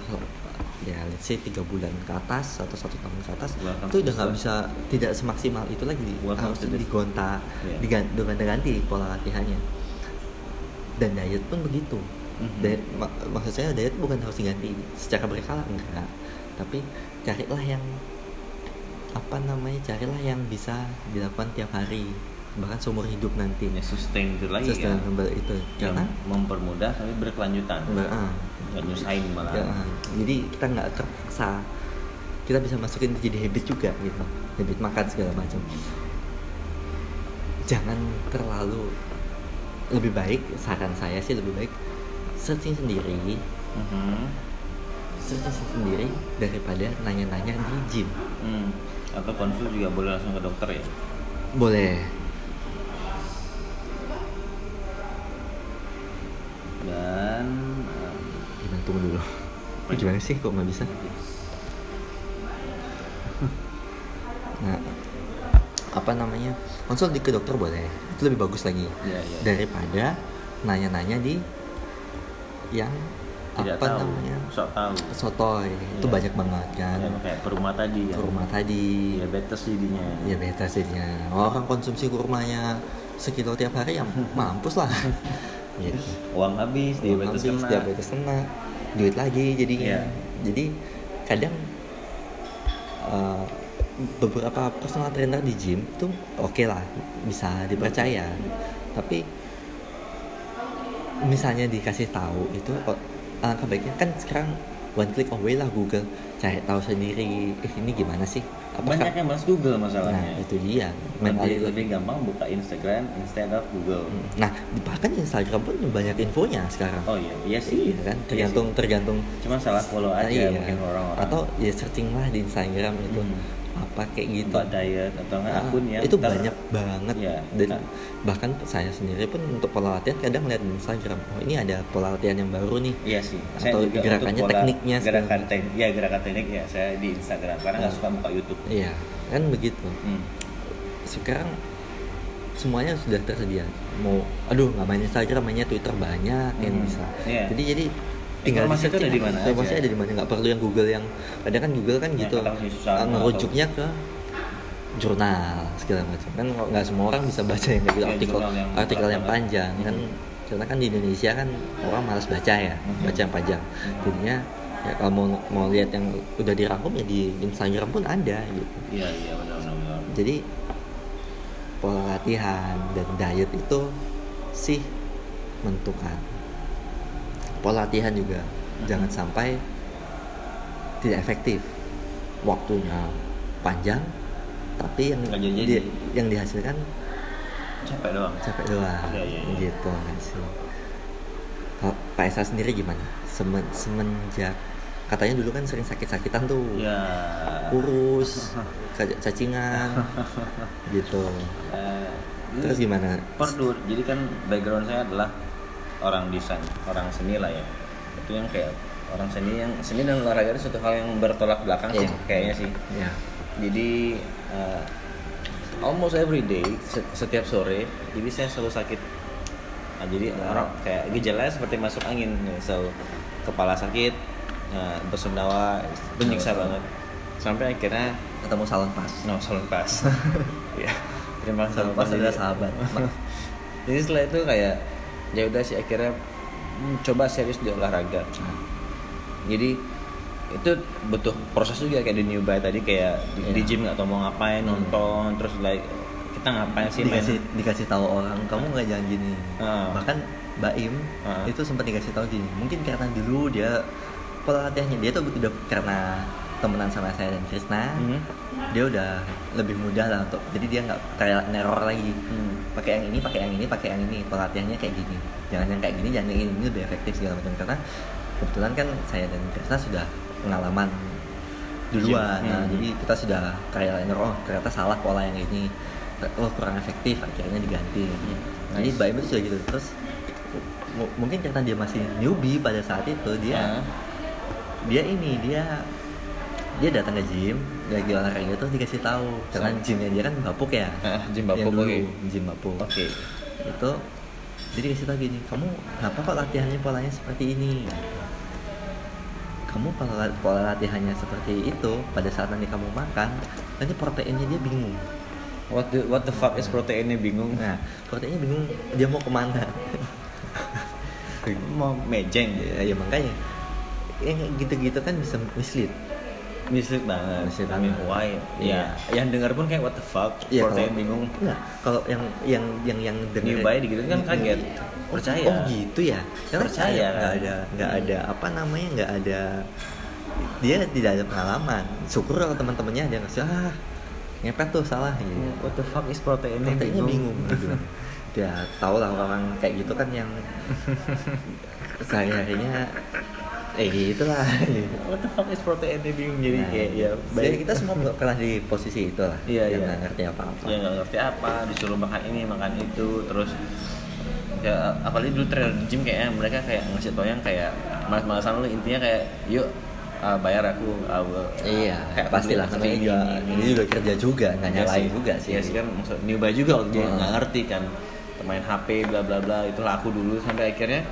ya let's say tiga bulan ke atas atau satu tahun ke atas Welcome itu udah nggak bisa tidak semaksimal itu lagi. Welcome harus digonta Iya. digan- dengan ganti pola latihannya. Dan diet pun begitu. Mhm. diet mak- maksud saya diet bukan harus diganti secara berkala enggak. Tapi carilah yang apa namanya carilah yang bisa dilakukan tiap hari bahkan seumur hidup nanti. Ya sustain itu lagi sustainable itu yang karena mempermudah tapi berkelanjutan. Ber- nggak nyusahin malah. Ya, ah. jadi kita nggak terpaksa kita bisa masukin jadi habit juga gitu. Habit makan segala macam. Jangan terlalu lebih baik saran saya sih lebih baik searching sendiri. Mhm. searching sendiri daripada nanya-nanya di gym. Hmm. atau konsul juga boleh langsung ke dokter ya? Boleh tunggu dulu. Gimana sih kok nggak bisa? Nah apa namanya? Konsul di ke dokter boleh. Itu lebih bagus lagi. Ya, ya. daripada nanya-nanya di yang tidak apa tahu. namanya? Sok tahu. Sotoy. Itu Iya. banyak banget kan? Ya, kayak kurma tadi kan. Kurma tadi. Diabetes jadinya. Ya beta jadinya. Orang konsumsi kurmanya sekilo tiap hari ya mampus lah. Gitu. uang habis diabetes Habis, kena. diabetes kena duit lagi jadinya. Iya. jadi kadang eh, beberapa personal trainer di gym tuh oke lah bisa dipercaya. Tapi misalnya dikasih tahu itu oh, alangkah baiknya kan sekarang one click away lah Google cari tahu sendiri. Eh, ini gimana sih? Banyak yang bahas Google nah masalahnya itu dia. Lebih, lebih gampang buka Instagram instead of Google. Nah bahkan Instagram pun banyak infonya sekarang. Oh iya. Iya sih. Iya kan? Iya tergantung sih. tergantung cuma salah follow aja Iya. mungkin orang-orang. Atau ya searching lah di Instagram itu Hmm. Apa kayak gitu diet atau enggak Ah, akun yang itu ter- banyak banget Iya, dan nah. bahkan saya sendiri pun untuk pola latihan kadang lihat di Instagram oh ini ada pola latihan yang baru nih Iya sih. Atau juga gerakannya, pola- tekniknya segala Gerakan teknik, ya gerakan teknik ya saya di Instagram karena nggak Ah. suka buka YouTube. iya kan begitu Hmm. sekarang semuanya sudah tersedia mau aduh nggak main Instagram mainnya Twitter banyak yang Hmm. bisa Iya. jadi jadi tinggal Informasi itu ada di mana informasi ada di mana. Nggak perlu yang Google yang kadang kan Google kan Ya, gitu. nggak ngerujuknya ke jurnal segala macam. Kan nggak semua orang bisa baca yang gitu Ya, artikel yang artikel yang panjang kan. Karena kan di Indonesia kan orang malas baca ya baca yang panjang. Jadinya ya kalau mau mau lihat yang udah dirangkum ya di Instagram pun ada gitu. Iya iya benar benar. benar. jadi pola latihan dan diet itu sih menentukan pola latihan juga. Jangan sampai tidak efektif waktunya panjang tapi yang di- yang dihasilkan Capek doang. capek doang. Iya, iya, iya. gitu kalau Pak Esa sendiri gimana? Semen, semenjak katanya dulu kan sering sakit-sakitan tuh. Ya. kurus ca- cacingan gitu. Eh, terus gimana? perlu. Jadi kan background saya adalah orang desain orang seni lah ya. Itu yang kayak orang seni yang seni dan olahraga itu suatu hal yang bertolak belakang sih Iya. kayaknya sih. Ya jadi uh, almost every day se- setiap sore jadi saya selalu sakit. Nah, jadi Wow. orang kayak gejalanya seperti masuk angin ya. so kepala sakit uh, bersendawa menyiksa banget. Sampai akhirnya ketemu salon pas. No salon pas. Ya terima kasih salon pas adalah sahabat. Jadi setelah itu kayak ya udah sih akhirnya hmm, coba serius di olahraga jadi itu butuh proses juga kayak di new tadi kayak di, Iya. di gym nggak tahu mau ngapain Hmm. nonton terus like kita ngapain sih main dikasih dikasih tahu orang kamu nggak jangan gini Ah. bahkan Mbak Im Ah. itu sempat dikasih tahu gini mungkin karena dulu dia pola latihannya dia tuh udah karena temenan sama saya dan Krisna Mhm. Dia udah lebih mudah lah untuk jadi dia nggak kayak neror lagi Hmm. pakai yang ini pakai yang ini pakai yang ini pola latihannya kayak gini jangan yang kayak gini jangan yang ini ini lebih efektif segala macam karena kebetulan kan saya dan Krisna sudah pengalaman duluan Iya. nah Hmm. jadi kita sudah kayak oh ternyata salah pola yang ini oh kurang efektif akhirnya diganti jadi Nice. Mbak Im itu sudah gitu terus mu- mungkin karena dia masih newbie pada saat itu dia Ah. dia ini dia dia datang ke gym lagi olahraga terus dikasih tahu. Karena So- gymnya dia kan bapuk ya? Gym Yang bapuk, dulu, oke. gym bapuk. Oke. Itu jadi kasih tahu gini kamu kenapa kok latihannya polanya seperti ini? Kamu pola, pola latihannya seperti itu pada saat nanti kamu makan nanti proteinnya dia bingung. What the what the fuck is proteinnya bingung? Nah proteinnya bingung dia mau ke mana? Mau mejeng ya, ya makanya. Yang gitu-gitu kan bisa mislead mislead banget Mislead banget. why Iya. ya yang dengar pun kayak what the fuck Iya, protein kalau- bingung Enggak, kalau yang yang yang yang New buy digituin kan kaget. Oh, Percaya. Oh gitu ya. Karena Percaya, nggak kan? ada nggak ada apa namanya nggak ada dia tidak ada pengalaman. Syukur kalau teman-temannya ada yang ngasih ah ngepet tuh salah gitu. what the fuck is protein Proteinnya bingung. dia bilang. Ya tau lah orang kayak gitu kan yang eh gitulah. what the fuck is protein bingung jadi Nah, kayak ya jadi kita semua pernah di posisi itu lah. Iya, yang iya. nggak ngerti apa-apa. ya nggak ngerti apa disuruh makan ini makan itu terus ya apalagi dulu trainer di gym kayaknya mereka kayak ngasih tau yang kayak malas-malasan lu intinya kayak yuk uh, bayar aku uh, Iya, kayak pastilah namanya ini, juga ini, ini ini. juga kerja juga, nggak Iya nyalain juga sih. Iya sih kan maksud buy juga waktu dia nggak ngerti kan main HP bla bla bla itu laku dulu sampai akhirnya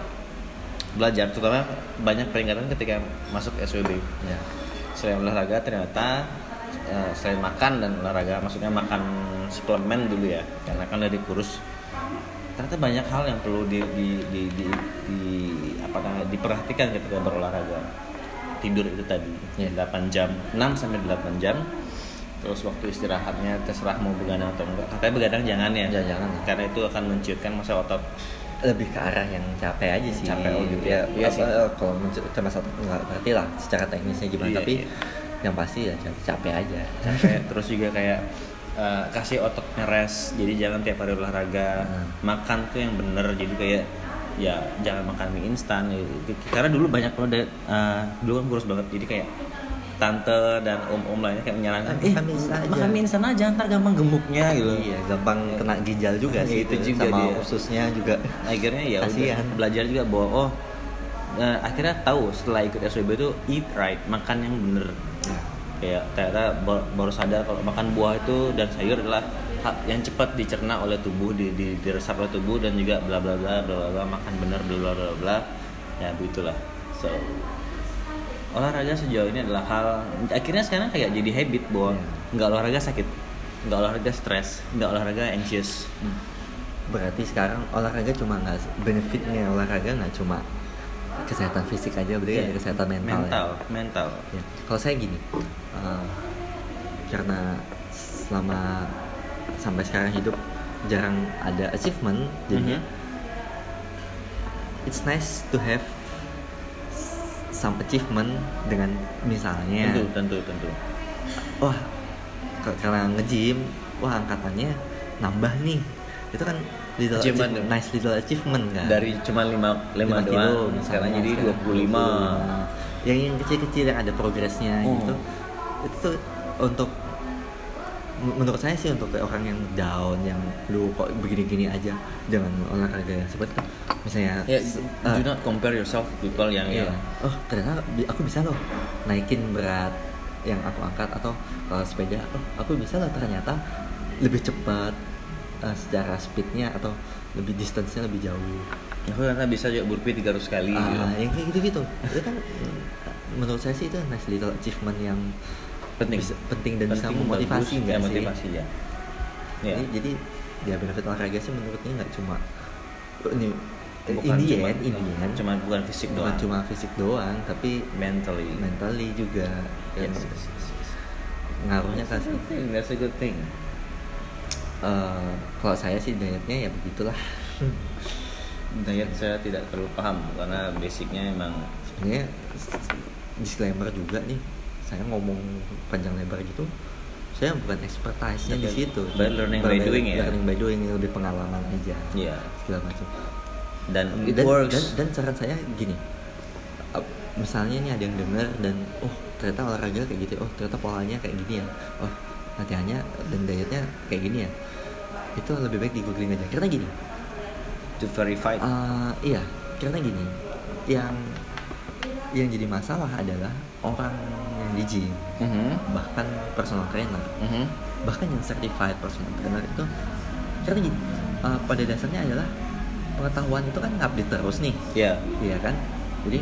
belajar terutama banyak peringatan ketika masuk SWB Ya. selain olahraga ternyata eh, selain makan dan olahraga maksudnya makan suplemen dulu ya karena kan dari kurus ternyata banyak hal yang perlu di, di, di, di, di- apa namanya diperhatikan ketika berolahraga tidur itu tadi Ya. 8 jam 6 sampai 8 jam terus waktu istirahatnya terserah mau begadang atau enggak katanya begadang jangan ya Ya, jangan. karena itu akan menciutkan masa otot lebih ke arah yang capek aja sih Capek, oh gitu ya, ya. Iya apa, sih. eh, kalau cuma satu nggak ngerti lah secara teknisnya gimana Iya, tapi iya. yang pasti ya capek, capek aja capek terus juga kayak eh, kasih ototnya rest jadi jangan tiap hari olahraga Hmm. makan tuh yang bener jadi kayak ya jangan makan mie instan ya. karena dulu banyak banget eh, dulu kan kurus banget jadi kayak tante dan om-om lainnya kayak menyarankan Ah, makan mie instan aja." makan mie instan aja ntar gampang gemuknya gitu. Iya gampang kena ginjal juga sih Itu itu juga sama dia. ususnya juga. Akhirnya ya udah belajar juga bahwa oh eh, akhirnya tahu setelah ikut SWB itu eat right makan yang bener. Kayak ternyata ba- baru sadar kalau makan buah itu dan sayur adalah hak yang cepat dicerna oleh tubuh di, di diresap oleh tubuh dan juga bla bla bla bla bla, bla makan bener bla bla bla bla. Ya begitulah. So olahraga sejauh ini adalah hal akhirnya sekarang kayak jadi habit bahwa nggak olahraga sakit nggak olahraga stres nggak olahraga anxious. Berarti sekarang olahraga cuma nggak benefitnya olahraga nggak cuma kesehatan fisik aja berarti ada kesehatan mental, mental ya. mental Ya, Kalau saya gini, eh, karena selama sampai sekarang hidup jarang ada achievement, jadi Mhm. it's nice to have some achievement dengan misalnya, tentu tentu tentu wah karena nge-gym, wah angkatannya nambah nih, itu kan little Achievement achievement, ya? nice little achievement kan. dari cuma 5 5 5 doang sekarang jadi 25 yang yang kecil-kecil yang ada progresnya Oh. gitu itu tuh untuk menurut saya sih untuk orang yang down yang lu kok begini-gini aja jangan olahraga yang seperti itu misalnya ya s- do eh, not compare yourself people yang iya. yang oh ternyata aku bisa loh naikin berat yang aku angkat atau kalau sepeda oh aku bisa loh ternyata lebih cepat eh, secara speednya atau lebih distance-nya lebih jauh aku ternyata bisa juga burpee 300 kali ah, gitu. yang kayak gitu-gitu itu kan menurut saya sih itu nice little achievement yang penting. Bisa- penting dan bisa Penting, memotivasi bagus. nggak ya, sih? motivasi ya. Ya. jadi, jadi ya benefit olahraga sih menurutnya nggak cuma oh, ini Bukan in the cuma- end, in the end, cuma bukan fisik bukan doang. cuma fisik doang tapi mentally. mentally juga. Yes, yes, yes, yes. ngaruhnya kan That's a good thing, that's a good thing. Eh, kalau saya sih dietnya ya begitulah. Diet saya tidak terlalu paham karena basicnya emang sebenarnya disclaimer juga nih saya ngomong panjang lebar gitu saya bukan expertise-nya di Tapi situ. by learning by doing ya? learning by doing lebih pengalaman aja ya segala macam. Dan it dan, works. dan, dan saran saya gini misalnya nih ada yang dengar dan oh ternyata olahraga kayak gitu oh ternyata polanya kayak gini ya oh latihannya dan dietnya kayak gini ya itu lebih baik di googling aja. Karena gini to verify. Uh, iya karena gini yang yang jadi masalah adalah orang di gym Mhm. bahkan personal trainer Mhm. bahkan yang certified personal trainer itu karena gini uh, pada dasarnya adalah pengetahuan itu kan update terus nih ya Iya kan? Jadi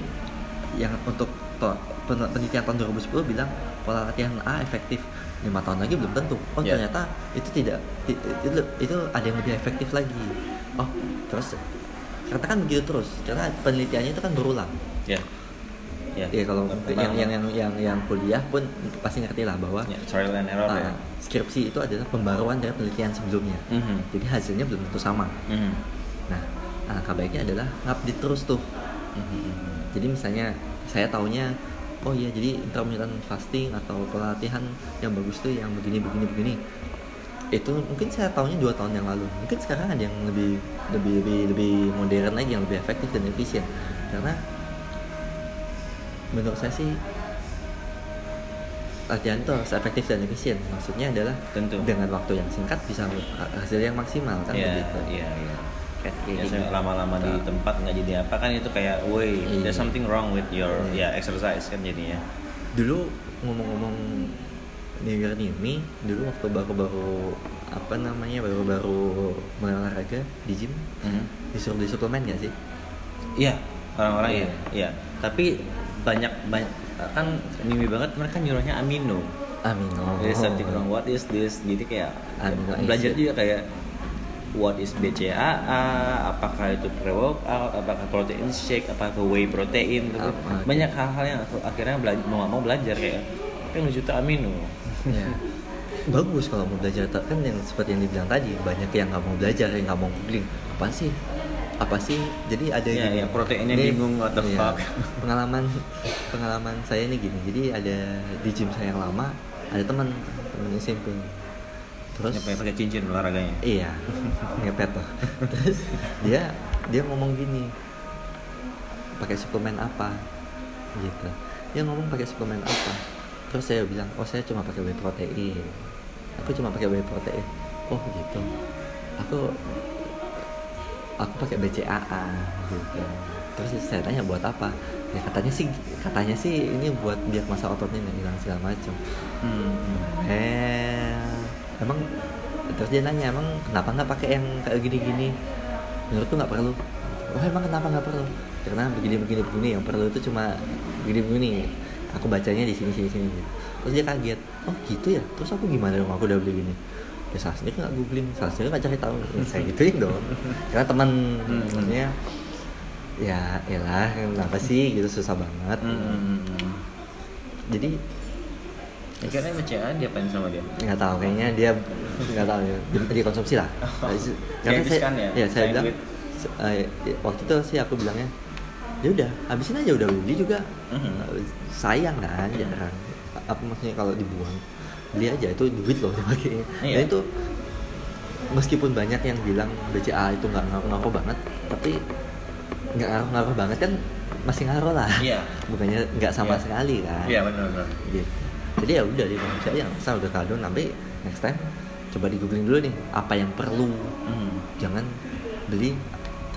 yang untuk penelitian tahun 2010 bilang pola latihan A efektif lima tahun lagi belum tentu. Oh Ya. ternyata itu tidak ti- itu, itu ada yang lebih efektif lagi. Oh terus karena kan begitu terus karena penelitiannya itu kan berulang ya ya ya kalau Memang- yang yang yang yang yang kuliah pun pasti ngerti lah bahwa ya, trial and error ah, ya. skripsi itu adalah pembaruan dari penelitian sebelumnya. Mhm. jadi hasilnya belum tentu sama. Mhm. nah alangkah baiknya adalah ngupdate terus tuh. Mhm. jadi misalnya saya taunya oh iya jadi intermittent fasting atau pola latihan yang bagus tuh yang begini begini begini. Itu mungkin saya taunya dua tahun yang lalu. Mungkin sekarang ada yang lebih lebih lebih lebih modern lagi yang lebih efektif dan efisien. Karena menurut saya sih latihan itu harus efektif dan efisien maksudnya adalah Tentu. dengan waktu yang singkat bisa hasil yang maksimal kan Iya, begitu iya, iya. Kayak- kayak Biasanya lama-lama di tempat nggak jadi apa kan itu kayak, woi, Iya. there's something wrong with your Iya. ya exercise kan jadinya. dulu ngomong-ngomong New Year ini dulu waktu baru-baru apa namanya baru-baru olahraga di gym Mhm. disuruh beli suplemen gak sih? Iya, orang-orang Iya. ya. Iya. Tapi banyak banyak kan mimi banget mereka nyuruhnya amino. Amino. There's something wrong. What is this? Jadi kayak Amino belajar juga kayak what is BCAA, apakah itu pre-workout, apakah protein shake, apakah whey protein gitu. Apa, Banyak hal-hal yang aku akhirnya belajar mau mau belajar kayak lucu tuh amino. Ya. Bagus kalau mau belajar kan yang seperti yang dibilang tadi banyak yang nggak mau belajar yang nggak mau googling apa sih apa sih jadi ada Iya, gini iya, proteinnya Ini- bingung, what the iya, fuck. pengalaman pengalaman saya ini gini jadi ada di gym saya yang lama ada teman teman SMP terus pengen pakai cincin olahraganya. Iya, ngepet tuh. Terus dia dia ngomong gini, pakai suplemen apa? Gitu. Dia ngomong pakai suplemen apa? Terus saya bilang, oh saya cuma pakai whey protein. Aku cuma pakai whey protein. Oh gitu. Aku aku pakai BCAA gitu. Terus saya tanya buat apa? Ya katanya sih katanya sih ini buat biar masa ototnya nggak hilang segala macam. Hmm. Eh, emang terus dia nanya emang kenapa nggak pakai yang kayak gini-gini? Menurut tuh nggak perlu. Oh emang kenapa nggak perlu? Karena begini begini yang perlu itu cuma begini begini. Aku bacanya di sini sini sini. Terus dia kaget. Oh gitu ya. Terus aku gimana dong? Aku udah beli gini. Ya salah sendiri nggak googling, salah sendiri nggak cari tahu. Ya, saya gituin dong. Karena teman Hmm. maksudnya ya elah kenapa sih gitu susah banget. Hmm, hmm, hmm, hmm. Jadi Akhirnya BCAA diapain sama dia? nggak tahu kayaknya dia nggak tahu ya dia, dia konsumsi lah Oh, karena kayak saya ya? ya saya bilang eh, waktu itu sih aku bilangnya ya udah habisin aja udah beli juga sayang kan jarang apa maksudnya kalau dibuang beli aja itu duit loh dipakai Iya. dan itu meskipun banyak yang bilang BCA itu nggak ngaruh-ngaruh banget tapi nggak ngaruh-ngaruh banget kan masih ngaruh lah Iya. bukannya nggak sama Iya. sekali kan Iya benar-benar. gitu. Jadi ya udah di manusia yang asal udah kado nanti next time coba di googling dulu nih apa yang perlu. Hmm. Jangan beli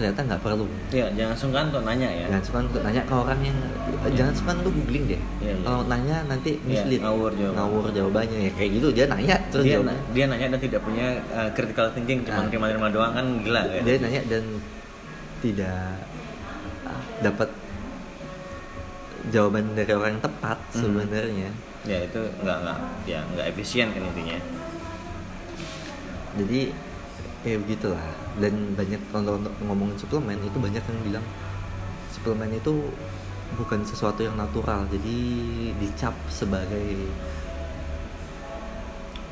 ternyata nggak perlu. Iya, jangan sungkan untuk nanya ya. Jangan suka untuk nanya ke orang yang jangan suka untuk googling deh. Iya, iya. Kalau nanya nanti Iya, mislead. ngawur jawaban. Ngawur jawabannya ya kayak gitu dia nanya terus dia, jawab. dia nanya dan tidak punya uh, critical thinking cuma Nah. terima-terima doang kan gila ya. Dia nanya dan tidak ah, dapat jawaban dari orang yang tepat Hmm. sebenarnya. ya itu nggak nggak ya nggak efisien kan intinya. jadi ya begitulah dan banyak kalau untuk ngomongin suplemen itu banyak yang bilang suplemen itu bukan sesuatu yang natural jadi dicap sebagai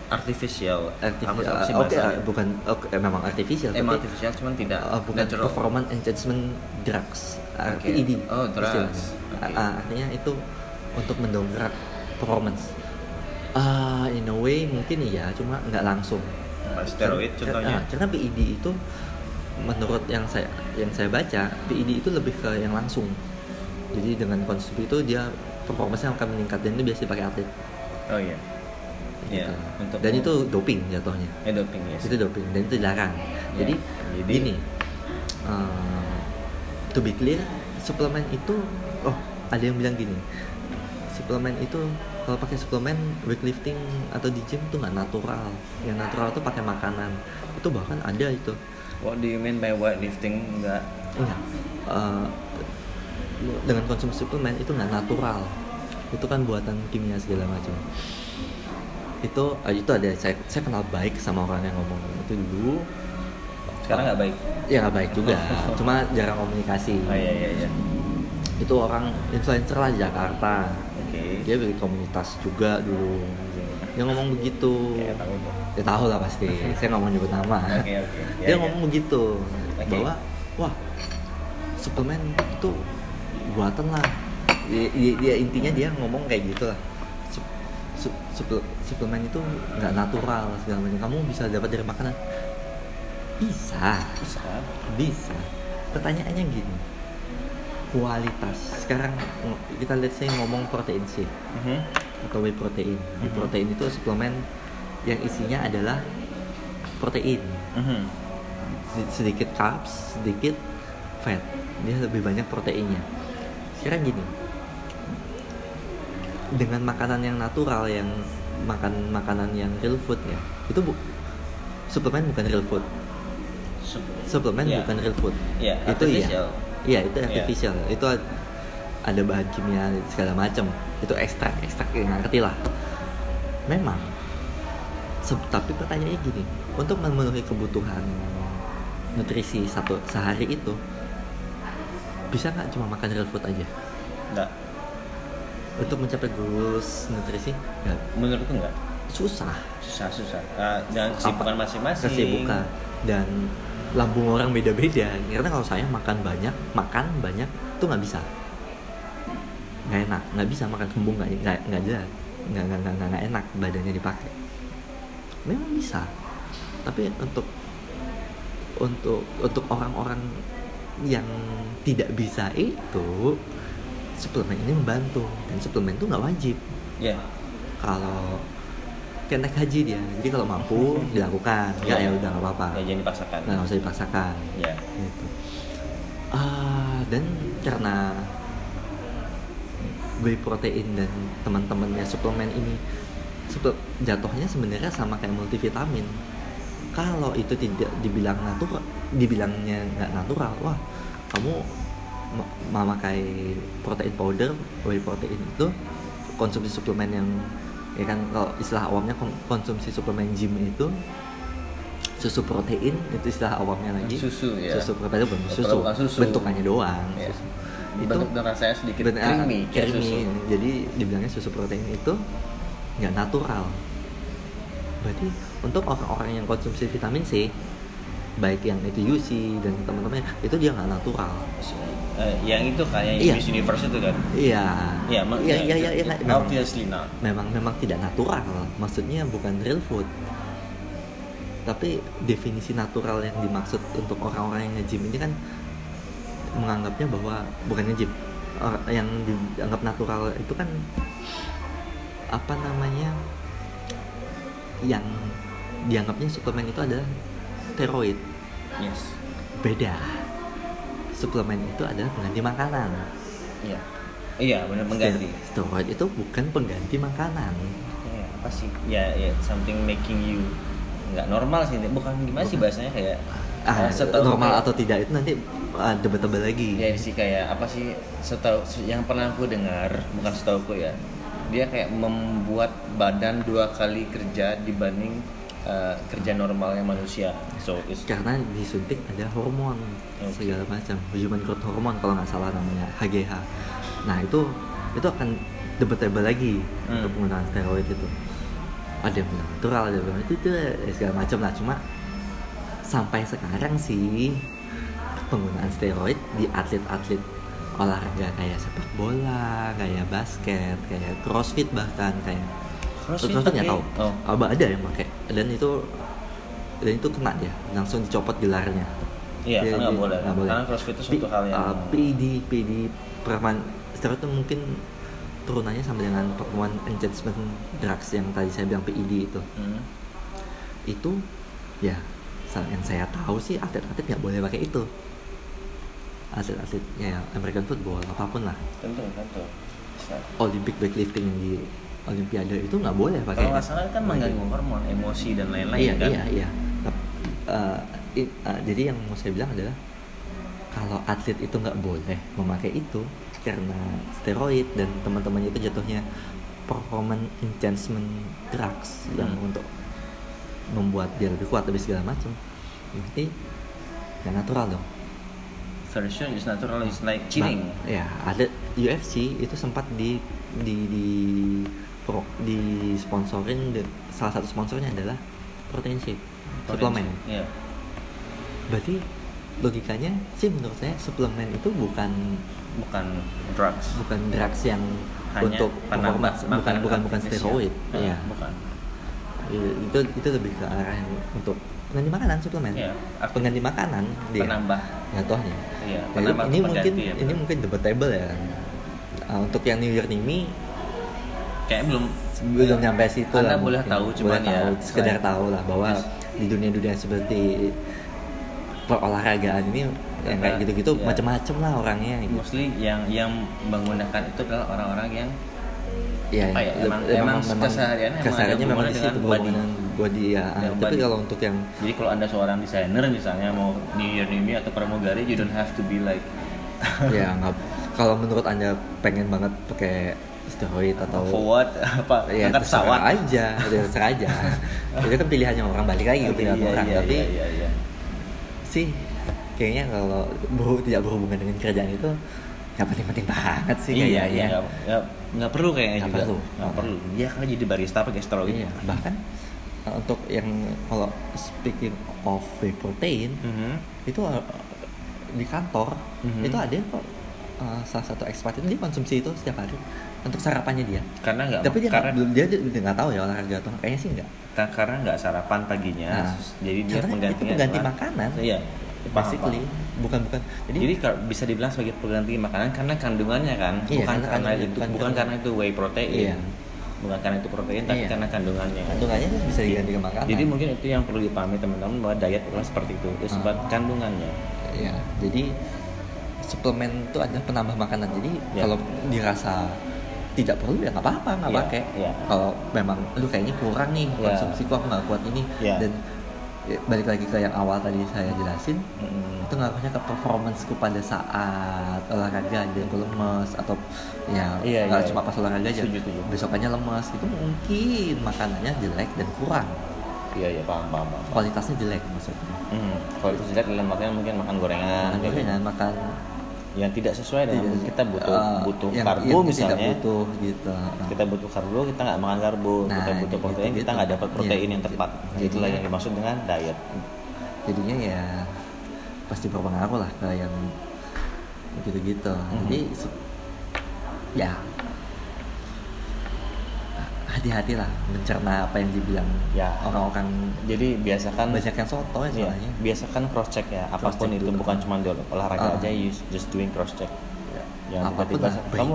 Artificial. artificial sih oke bahasanya? bukan oke, memang artificial Emang tapi artificial cuman tidak uh, bukan natural. performance enhancement drugs uh, Oke. PED Oh, drugs. Oke. Uh, artinya itu untuk mendongkrak performance Ah, in a way mungkin iya cuma nggak langsung steroid contohnya. ah, karena PID itu menurut yang saya yang saya baca PID itu lebih ke yang langsung jadi dengan konsumsi itu dia performanya akan meningkat dan itu biasa dipakai atlet Oh iya. Iya, Gitu. untuk dan itu doping jatuhnya eh doping ya. itu doping dan itu dilarang Ya, jadi, jadi- gini eh, to be clear suplemen itu oh ada yang bilang gini suplemen itu kalau pakai suplemen weightlifting atau di gym tuh nggak natural. Yang natural tuh pakai makanan. Itu bahkan ada itu. What do you mean by weightlifting? Enggak. enggak Eh, dengan konsumsi suplemen itu nggak natural. Itu kan buatan kimia segala macam. Itu eh, itu ada. Saya saya kenal baik sama orang yang ngomong itu dulu. Sekarang nggak baik. ya nggak baik juga. Cuma jarang komunikasi. Oh iya iya iya. itu orang influencer lah di Jakarta Oke. dia bikin komunitas juga dulu. Dia ngomong begitu. Kayak tahu tuh. ya tahu lah pasti. Saya nggak mau nyebut nama. Ya, dia ya. ngomong begitu. Bahwa wah suplemen itu buatan lah. Dia, dia- dia- intinya dia ngomong kayak gitu lah. Sup- sup- suple- suplemen itu nggak natural segala macam. Kamu bisa dapat dari makanan? Bisa. Bisa. bisa. Pertanyaannya gini kualitas sekarang ng- kita lihat saya ngomong protein shake Mhm. atau whey protein whey Mhm. protein itu suplemen yang isinya adalah protein Mhm. Sedi- sedikit carbs sedikit fat dia lebih banyak proteinnya sekarang gini dengan makanan yang natural yang makan makanan yang real food ya itu bu suplemen bukan real food Sup- suplemen Iya. bukan real food Iya, itu artificial. Iya itu Iya. artificial itu ad- ada bahan kimia segala macam itu ekstrak ekstrak yang ngerti lah memang tapi pertanyaannya gini untuk memenuhi kebutuhan nutrisi satu sehari itu bisa nggak cuma makan real food aja Nggak. untuk mencapai goals nutrisi nggak Menurutku nggak. susah Susah susah. Ah, dan kesibukan masing-masing. kesibukan dan lambung orang beda-beda. Karena kalau saya makan banyak makan banyak itu nggak bisa. Nggak enak nggak bisa makan kembung nggak nggak nggak jelas. Nggak nggak nggak nggak- enak badannya dipakai. Memang bisa. Tapi untuk untuk untuk orang-orang yang tidak bisa itu suplemen ini membantu. Dan suplemen itu nggak wajib. Ya. kalau kayak naik haji dia. Jadi kalau mampu dilakukan. Nggak ya udah nggak apa-apa. Ya, jangan dipaksakan. nggak usah dipaksakan. Ya. gitu. Dan karena whey protein dan teman-temannya suplemen ini jatuhnya sebenarnya sama kayak multivitamin. Kalau itu tidak dibilang natural dibilangnya nggak natural wah kamu ma- memakai protein powder whey protein itu konsumsi suplemen yang ya kan kalau istilah awamnya kon- konsumsi suplemen gym itu susu protein itu istilah awamnya lagi Susu, ya. susu protein itu bukan susu, susu. bentukannya doang Ya. susu. Bentuk dan rasanya sedikit ah, creamy, creamy. susu. jadi dibilangnya susu protein itu nggak natural berarti untuk orang-orang yang konsumsi vitamin C baik yang itu UC dan teman-teman itu dia nggak natural Eh, yang itu kayak Iya. Miss Universe itu kan. iya Iya, iya iya iya, iya, memang, Obviously not. memang memang tidak natural maksudnya bukan real food tapi definisi natural yang dimaksud untuk orang-orang yang nge-gym ini kan menganggapnya bahwa bukan nge-gym yang dianggap natural itu kan apa namanya yang dianggapnya suplemen itu adalah steroid Yes. beda suplemen itu adalah pengganti makanan Iya. Iya, benar mengganti. steroid itu bukan pengganti makanan Ya, apa sih? Ya, ya something making you nggak normal sih. Bukan gimana sih bahasanya kayak ah, setahu normal kayak- atau tidak itu nanti uh, debatable lagi ya sih kayak apa sih setahu yang pernah aku dengar bukan setahuku ya dia kayak membuat badan dua kali kerja dibanding eh, kerja normalnya manusia. So it's karena disuntik ada hormon Oke. segala macam. Human growth hormone kalau nggak salah namanya HGH nah itu itu akan debatable lagi Hmm. untuk penggunaan steroid itu. Ada yang bilang natural ada yang bilang itu, itu ya segala macam lah. Cuma sampai sekarang sih penggunaan steroid di atlet-atlet olahraga kayak sepak bola kayak basket kayak crossfit bahkan kayak CrossFit crossfit nggak tahu oh. Apa ada yang pakai dan itu dan itu kena dia langsung dicopot gelarnya Iya, Dia- kan nggak boleh. nggak boleh. Karena CrossFit itu suatu hal yang- uh, PED PED perman steroid itu mungkin turunannya sama dengan performance enhancement drugs yang tadi saya bilang PED itu Hmm. itu ya yang saya tahu sih atlet-atlet nggak boleh pakai itu atlet-atlet ya American football apa pun lah tentu tentu. Olympic weightlifting yang di Olimpiade itu nggak boleh pakai kalau nggak salah kan mengganggu hormon emosi dan lain-lain iya kan? iya iya. Uh, uh, jadi yang mau saya bilang adalah kalau atlet itu nggak boleh memakai itu karena steroid dan teman-temannya itu jatuhnya performance enhancement drugs yang Hmm. untuk membuat dia lebih kuat lebih segala macam. Berarti yang natural dong. Version is natural is like cheating. Nah, ya ada UFC itu sempat di di di pro, di sponsorin de- salah satu sponsornya adalah protein shake suplemen Iya. berarti logikanya sih menurut saya suplemen itu bukan bukan drugs. Bukan drugs yang hanya untuk penambah performance bukan bukan bukan steroid Iya, ya bukan itu itu lebih ke arah yang untuk pengganti makanan suplemen Iya, arti- pengganti makanan dia. penambah. Jatuhnya Ya, penambah ini mungkin ya, ini mungkin debatable ya. Ah, untuk yang New Year Nimi kayak belum belum nyampe situ Anda lah boleh mungkin. tahu, boleh cuman ya, tahu, sekedar selain- tahu lah bahwa Yes. di dunia-dunia seperti perolahragaan ini yang kayak gitu-gitu ya. macem-macem lah orangnya gitu. mostly yang yang menggunakan itu adalah orang-orang yang Iya, Apa ya, leb- emang- emang kesehariannya emang ada kesehariannya memang di situ dengan body ya. Tapi body. kalau untuk yang jadi kalau anda seorang desainer misalnya mau New Year New Me atau pramugari you don't have to be like ya nggak kalau menurut anda pengen banget pakai steroid atau forward apa? Ya angkat pesawat? aja terserah aja. Itu kan pilihannya orang balik lagi ke pilihan Iya, orang. iya, tapi iya, iya, iya. sih kayaknya kalau berhu- tidak berhubungan dengan kerjaan itu nggak penting-penting banget sih iya kayaknya. iya nggak perlu kayaknya Nggak juga. perlu. nggak perlu. Dia kan jadi barista pakai steroid. Iya, bahkan uh, untuk yang kalau speaking of whey protein Mhm. itu uh, di kantor Mhm. itu ada kok uh, salah satu expat itu dia konsumsi itu setiap hari untuk sarapannya dia karena nggak tapi dia karena belum dia dia nggak tahu ya olahraga atau kayaknya sih nggak karena nggak sarapan paginya Nah, jadi dia penggantinya itu pengganti adalah- makanan. iya basically bukan bukan jadi, Jadi, bisa dibilang sebagai pengganti makanan karena kandungannya kan, Iya, bukan karena- karena itu, bukan bukan karena- itu whey protein, Iya. bukan karena itu protein, tapi Iya. karena kandungannya. kandungannya tuh bisa diganti ke makanan Jadi mungkin itu yang perlu dipahami teman-teman bahwa diet adalah seperti itu, itu sebab Ah. kandungannya. ya jadi suplemen itu adalah penambah makanan jadi Ya. kalau dirasa tidak perlu ya nggak apa-apa nggak Iya, pakai iya. kalau memang lu kayaknya kurang nih Ya. konsumsiku aku nggak kuat ini Ya. dan ya, balik lagi ke yang awal tadi saya jelasin Mm-mm. itu ngaruhnya ke performanceku pada saat olahraga dan aku lemes atau ya Iya, nggak iya, cuma iya. pas olahraga aja Setuju, setuju. besokannya lemes itu mungkin makanannya jelek dan kurang Iya iya paham paham. paham. kualitasnya jelek maksudnya. Kalau itu jelek dalam artian mungkin makan gorengan, makan gitu. gorengan makan yang tidak sesuai dengan tidak- kita butuh eh, butuh yang- karbo yang misalnya. tidak butuh gitu kita butuh karbo kita nggak makan karbo Nah, kita butuh protein gitu-gitu. kita nggak dapat protein Iya, yang tepat gitu. itulah yang dimaksud dengan diet jadinya ya pasti berpengaruh lah ke yang gitu-gitu Mhm. jadi se- ya hati-hati lah mencerna apa yang dibilang Ya. orang-orang. Jadi biasakan banyak yang soto ya Iya, soalnya. Biasakan cross check ya. Apa pun check itu dulu. bukan cuma di olahraga Ah. aja just doing cross check yang Apa pun tiba-tiba lah, kamu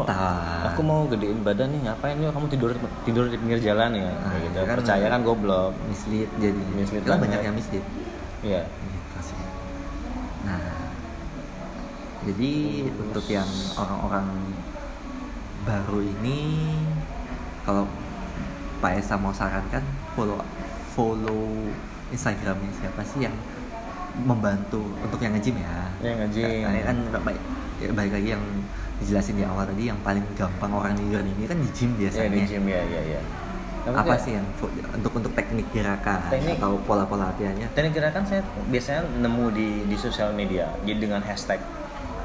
aku mau gedein badan nih ngapain? Yuk kamu tidur tidur di pinggir jalan ya. Ah, kayak gitu. kan- percaya kan goblok. mislead jadi. Mislead Itu banyak yang mislead. Iya. Gitu sih nah jadi untuk yang orang-orang baru ini kalau Pak Esa mau sarankan follow follow Instagramnya siapa sih yang membantu untuk yang nge-gym ya? Yang nge-gym. Karena kan baik. Ya, balik lagi yang dijelasin di awal tadi yang paling gampang orang di ini kan di gym ya biasanya. di gym ya ya ya. Apa sih? yang untuk untuk teknik gerakan Teknik. atau pola-pola latihannya? Teknik gerakan saya biasanya nemu di di sosial media jadi dengan hashtag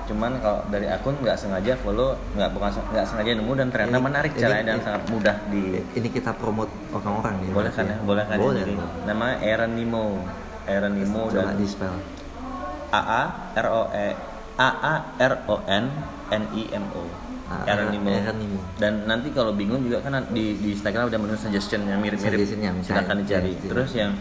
cuman kalau dari akun nggak sengaja follow nggak bukan nggak sengaja nemu dan ternyata Ini- menarik ini- caranya dan ini- sangat mudah di ini kita promote orang-orang nih boleh kan ya? Boleh kan ya? boleh nama Aaron Nemo. Aaron Nemo dan di spell A A R O E A A R O N N I M O. Aaron Nemo. Dan nanti kalau bingung juga kan di di Instagram ada menu suggestion yang mirip-mirip misalnya. silakan dicari. Iya, iya. terus yang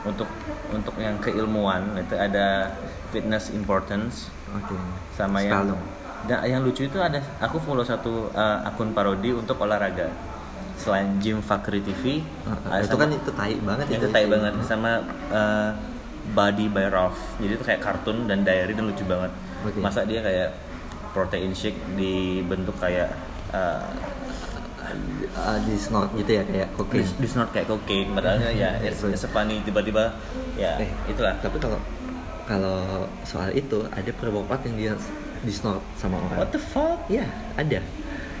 untuk untuk yang keilmuan itu ada fitness importance oke sama Spell yang dan yang lucu itu ada aku follow satu uh, akun parodi untuk olahraga. Selain Jim Fakri TV Ah, ada itu sama- kan itu tai banget itu tai banget sama uh, Body by Ralph. Jadi itu kayak kartun dan diary dan lucu banget. Oke. masa dia kayak protein shake dibentuk kayak uh, Ah, di snort gitu ya kayak kokain di, di snort kayak cocaine. Padahal ya it's, it's a funny tiba-tiba ya Eh, itulah. tapi kalau kalau soal itu ada part yang dia di snort sama orang what the fuck Iya, ada.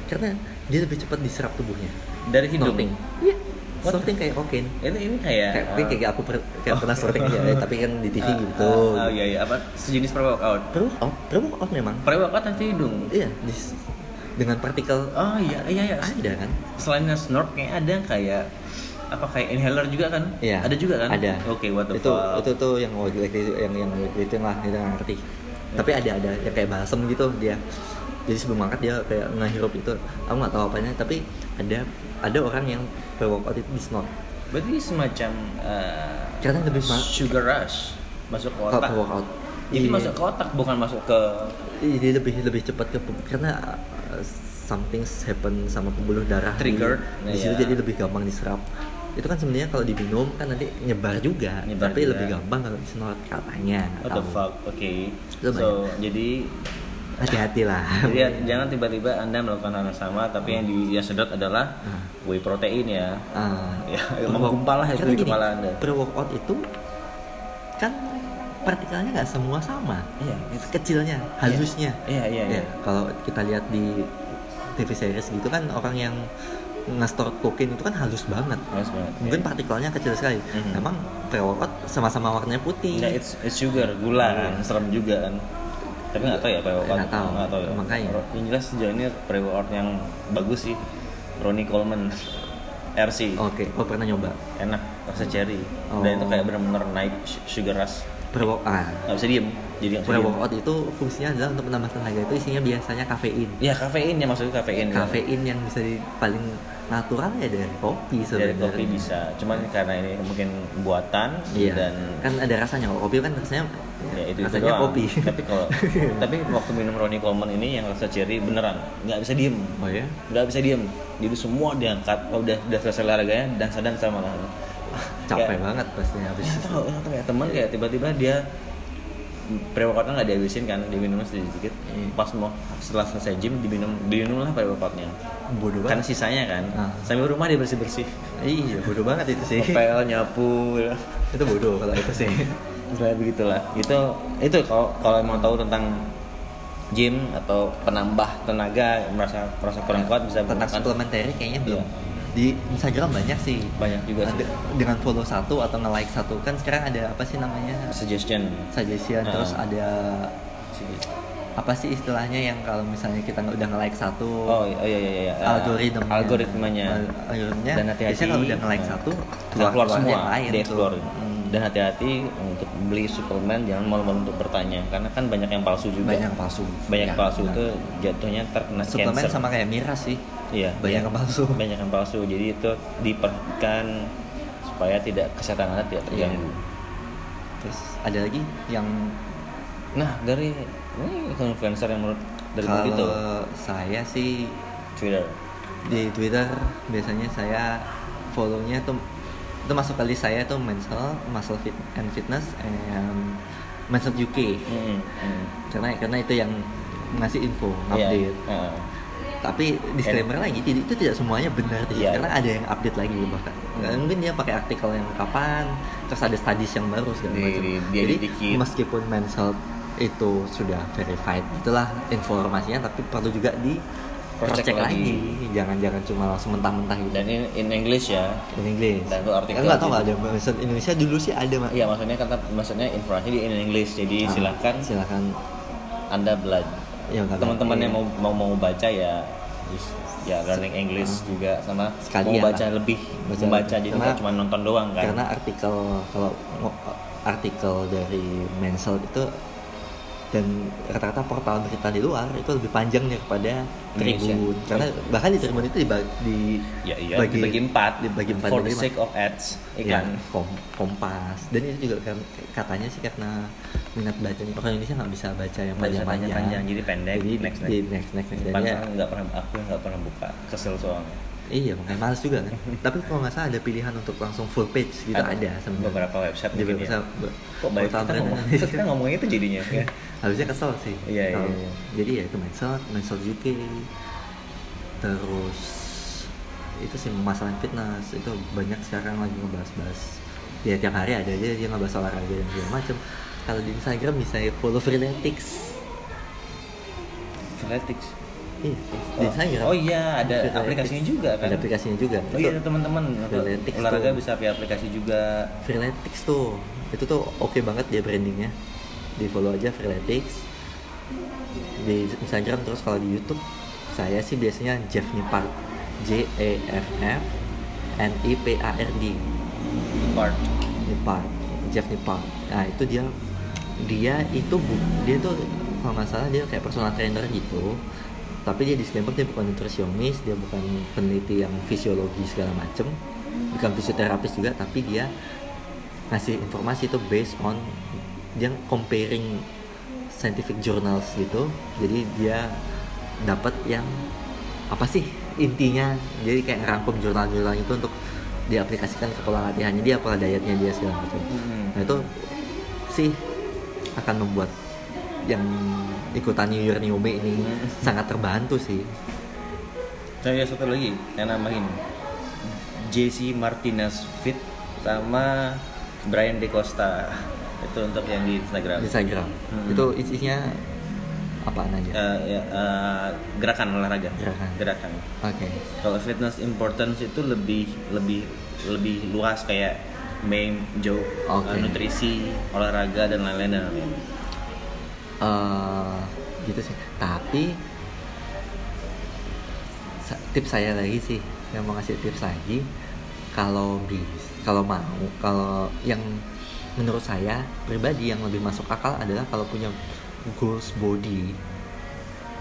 Karena dia lebih cepat diserap tubuhnya. dari hidung Snorting. Iya. What? Snorting kayak kokain. Ini ini kayak Kayak, mungkin kayak aku per- kayak pernah snorting ya, tapi kan di TV uh, gitu. uh, oh iya iya apa sejenis pre workout. Pre-workout, pre-workout memang. Pre workout nanti hidung. Iya, dis- dengan partikel Oh iya iya iya. ada kan? Selain snort kayak ada kayak apa kayak inhaler juga kan? Iya. Ada juga kan? Ada. Oke, what the itu fuck. itu tuh yang waktu itu yang yang itu lah kita nggak ngerti. Tapi ada ada yang kayak balsam gitu dia. Jadi sebelum makan dia kayak ngehirup itu. Aku nggak tahu apanya tapi ada ada orang yang pre workout itu di snort. Berarti semacam uh, Karena lebih sugar rush masuk ke otak. pre-workout. Jadi Iya. masuk ke otak bukan masuk ke Jadi lebih lebih cepat ke karena uh, something happen sama pembuluh darah di- Triggered. di, situ Iya. jadi lebih gampang diserap. Itu kan sebenarnya kalau diminum kan nanti nyebar juga, Nyebar tapi juga. lebih gampang kalau disenot katanya. what the fuck. Oke. Itu So, jadi Hati-hati lah. jadi jangan tiba-tiba Anda melakukan hal yang sama tapi yang di yang sedot adalah Hmm. whey protein ya. Ah. Ya, Pre- menggumpal lah itu karena di kepala Anda. Pre-workout itu kan partikelnya nggak semua sama. Iya. Itu kecilnya, halusnya. Iya, iya, iya. Ya, Kalau kita lihat di TV series gitu kan orang yang nge-store kokain itu kan halus banget. Halus banget, Mungkin partikelnya kecil sekali. Mhm. Memang pre-workout sama-sama warnanya putih. Nah, it's, it's sugar, gula kan, serem juga kan. Tapi nggak tahu ya pre-workout. Nggak tahu, Nggak tahu ya. makanya. Yang jelas sejauh ini pre-workout yang bagus sih. Ronnie Coleman RC. Oke, oh pernah nyoba Enak, rasa cherry. Oh. Dan itu kayak bener-bener naik su- sugar rush. Pre-workout. Ah, Nggak bisa diem. Jadi pre-workout itu fungsinya adalah untuk menambah tenaga itu isinya biasanya kafein. Ya kafein ya maksudnya kafein. ya. Kafein yang bisa di paling natural ya dari kopi Dari sebenarnya. kopi bisa. Cuman karena ini mungkin buatan Iya. dan kan ada rasanya. Kalau kopi kan rasanya ya itu, itu rasanya doang. kopi. Tapi kalau tapi waktu minum Ronnie Coleman ini yang rasa cherry beneran nggak bisa diem. oh ya. nggak bisa diem jadi semua diangkat oh, udah udah selesai olahraganya dan sadar sama lah Capek Kayak- banget pasti habis. ya tau ya tau ya teman kayak tiba-tiba dia pre workoutnya nggak dihabisin kan diminum sedikit sedikit Iya. pas mau setelah selesai gym diminum diminum lah pre workoutnya Bodoh karena banget. sisanya kan Ah. sambil rumah dia bersih bersih Iya, bodoh banget itu sih. ngepel nyapu ya. itu bodoh kalau itu sih. Misalnya begitulah itu itu kalau kalau emang tahu tentang gym atau penambah tenaga merasa merasa kurang kuat bisa Tentang suplementary kayaknya belum. Iya. Di Instagram banyak sih. banyak juga sih dengan follow satu atau nge-like satu kan sekarang ada apa sih namanya suggestion suggestion Ah. terus ada apa sih istilahnya yang kalau misalnya kita udah nge-like satu Oh iya iya iya. iya. algoritmanya Algoritmanya. Al- algoritmanya Dan hati-hati. biasanya kalau udah nge-like Nah. satu keluar, keluar semua, yang lain di tuh. explore. Hmm. Dan hati-hati untuk beli suplemen jangan malu-malu untuk bertanya karena kan banyak yang palsu juga. banyak yang palsu Banyak Ya, palsu benar. itu jatuhnya terkena suplemen cancer. sama kayak miras sih Iya, banyak iya. yang palsu Banyak yang palsu. Jadi itu diperhatikan supaya tidak kesehatan Anda tidak Iya. terganggu. terus ada lagi yang Nah, dari ini influencer yang menurut dari kalau begitu saya sih Twitter. di Twitter biasanya saya follownya tuh itu masuk ke list saya tuh Mental Muscle Fit and Fitness and Mental UK Hmm, hmm. karena karena itu yang ngasih info Iya. update Heeh. Tapi disclaimer lagi tidak itu tidak semuanya benar sih, Iya. karena ada yang update lagi bahkan mungkin dia pakai artikel yang kapan terus ada studies yang baru segala Di- macam di- dia jadi dikit. meskipun men's health itu sudah verified itulah informasinya tapi perlu juga di cek lagi. lagi. jangan-jangan cuma langsung mentah-mentah gitu Dan in, in English ya. in Inggris Dan itu artikel nggak tahu nggak ada bahasa Indonesia dulu sih ada mak Iya maksudnya kata maksudnya informasi di in English jadi Ah, silakan silakan anda belajar Ya, teman-teman ngerti. yang mau mau mau baca ya ya learning English juga sama Sekalian mau baca lah. lebih Baca membaca lebih. jadi nggak cuma nonton doang kan karena artikel kalau artikel dari Mensel itu dan rata-rata portal berita di luar itu lebih panjang daripada Indonesia. Tribun. Karena bahkan di Tribun itu dibagi, di ya iya dibagi empat. dibagi empat for the sake of ads ya, iklan kom- kompas. Dan itu juga kan- katanya sih karena minat bacanya orang Indonesia nggak bisa baca yang panjang-panjang. panjang, jadi pendek, jadi next, di next. next next, next. Dan ya, nggak pernah aku nggak pernah buka kesel soalnya. Iya makanya males juga kan. Tapi kalau nggak salah ada pilihan untuk langsung full page gitu ada, sebenarnya. beberapa website di mungkin beberapa ya. kok portal kita ngomong Indonesia. kita ngomongin itu jadinya ya harusnya kesel sih Iya, iya, iya. jadi ya itu Mensel Mensel UK terus itu sih masalah fitness itu banyak sekarang lagi ngebahas-bahas ya tiap hari ada aja dia ngebahas olahraga dan segala macam kalau di Instagram bisa follow Freeletics Athletics Iya, di Instagram. Oh iya, ada Freeletics. aplikasinya juga kan? Ada aplikasinya juga. Oh iya teman-teman Freeletics olahraga tuh. bisa via aplikasi juga. Freeletics tuh itu tuh oke banget dia brandingnya di follow aja Freeletics di Instagram terus kalau di YouTube saya sih biasanya Jeff Nipard J E F F N I P A R D Part. Nipard Jeff Nipard nah itu dia dia itu bu- dia tuh kalau nggak salah dia kayak personal trainer gitu tapi dia disclaimer dia bukan nutrisionis dia bukan peneliti yang fisiologi segala macem bukan fisioterapis juga tapi dia ngasih informasi itu based on dia comparing scientific journals gitu jadi dia dapat yang apa sih intinya jadi kayak ngerangkum jurnal-jurnal itu untuk diaplikasikan ke pola latihannya dia pola dietnya dia segala macam Hmm. nah itu sih akan membuat yang ikutan New Year Newbie ini Hmm. sangat terbantu sih Saya satu lagi yang nambahin JC Martinez Fit sama Brian De Costa itu untuk yang di Instagram. di Instagram Hmm. itu isinya apaan aja Eh, ya, eh, gerakan olahraga. Gerakan. oke Kalau fitness importance itu lebih lebih lebih luas kayak meme, joke, Oke. eh, nutrisi, olahraga dan lain-lain dan lain-lain. eh gitu sih tapi tips saya lagi sih yang mau ngasih tips lagi kalau bis kalau mau kalau yang menurut saya pribadi yang lebih masuk akal adalah kalau punya goals body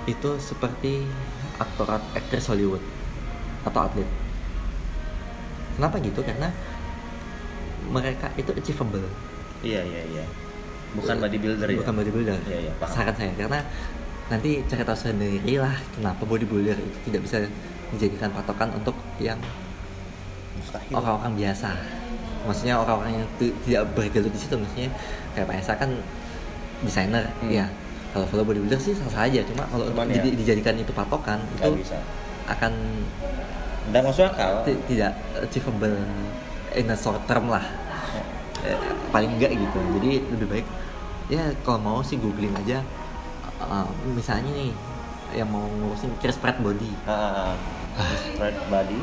itu seperti aktor aktris Hollywood atau atlet kenapa gitu karena mereka itu achievable Iya iya iya. Bukan bodybuilder ya. bukan bodybuilder Iya iya paham. saran saya karena nanti cari tahu sendiri lah kenapa bodybuilder itu tidak bisa dijadikan patokan untuk yang orang-orang biasa maksudnya orang-orang yang ti- tidak bergelut di situ maksudnya kayak Pak Esa kan desainer Hmm. ya kalau follow bodybuilder sih sah saja cuma kalau untuk ya. di- dijadikan itu patokan itu bisa. akan Dan masuk akal. ti- tidak achievable in a short term lah Eh, paling enggak gitu jadi lebih baik ya kalau mau sih googling aja uh, misalnya nih yang mau ngurusin kira spread body Ah, spread body.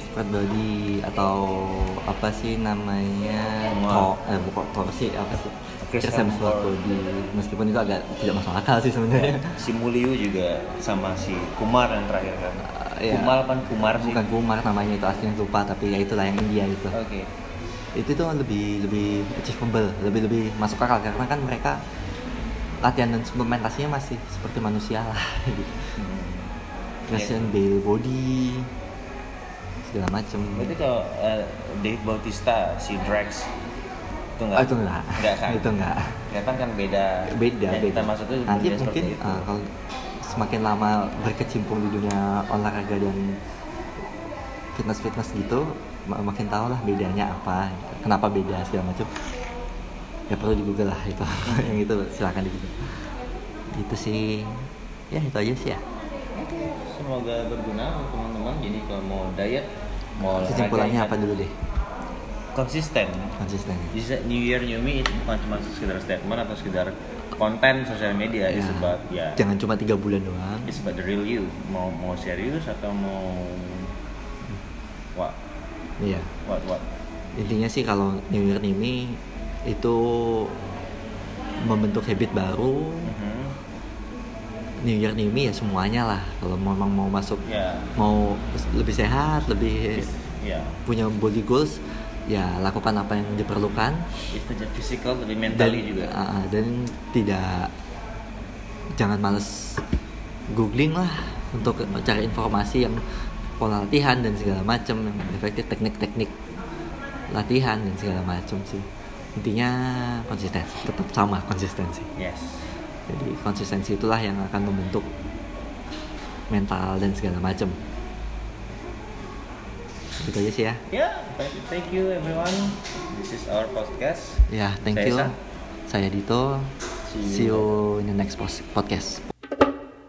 Spread body atau apa sih namanya to eh bukan torsi apa sih Chris spread Hemsworth. body meskipun itu agak tidak masuk akal sih sebenarnya Si Muliu juga sama si Kumar yang terakhir kan. Uh, iya. Kumal kan Kumar sih. bukan Kumar namanya itu aslinya lupa tapi ya itulah yang India itu Oke. itu tuh lebih lebih achievable lebih lebih masuk akal karena kan mereka latihan dan suplementasinya masih seperti manusia lah gitu. Hmm. Bale body segala macem Berarti kalau eh, Dave Bautista si Drax itu enggak? Ah, itu enggak Enggak kan? itu enggak Kelihatan kan beda. beda Yang beda Kita maksud itu nanti mungkin itu. ah, kalau semakin lama berkecimpung di dunia olahraga dan fitness fitness gitu mak- makin tahu lah bedanya apa gitu. kenapa beda segala macam ya perlu di google lah itu yang itu silakan di google gitu sih ya itu aja sih ya Semoga berguna untuk teman-teman. Jadi kalau mau diet, mau olahraga, kesimpulannya apa dulu deh Konsisten. konsisten Jadi New Year New Me itu bukan cuma sekedar statement atau sekedar konten sosial media, Ya. about ya, jangan cuma tiga bulan doang it's about the real you. Mau mau serius atau mau what iya what what? intinya sih kalau New Year New Me itu membentuk habit baru Mhm. New Year New Me ya semuanya lah kalau memang mau masuk Ya, mau lebih sehat lebih ya. punya body goals ya lakukan apa yang diperlukan Itu physical tapi dan mentally juga. ah, dan tidak jangan males googling lah untuk cari informasi yang pola latihan dan segala macam yang efektif teknik-teknik latihan dan segala macam sih intinya konsisten tetap sama konsistensi Yes. Jadi konsistensi itulah yang akan membentuk mental dan segala macam gitu aja sih ya. Ya, thank you, thank you everyone. This is our podcast. ya thank Saya you saya Dito. See you. See you in the next podcast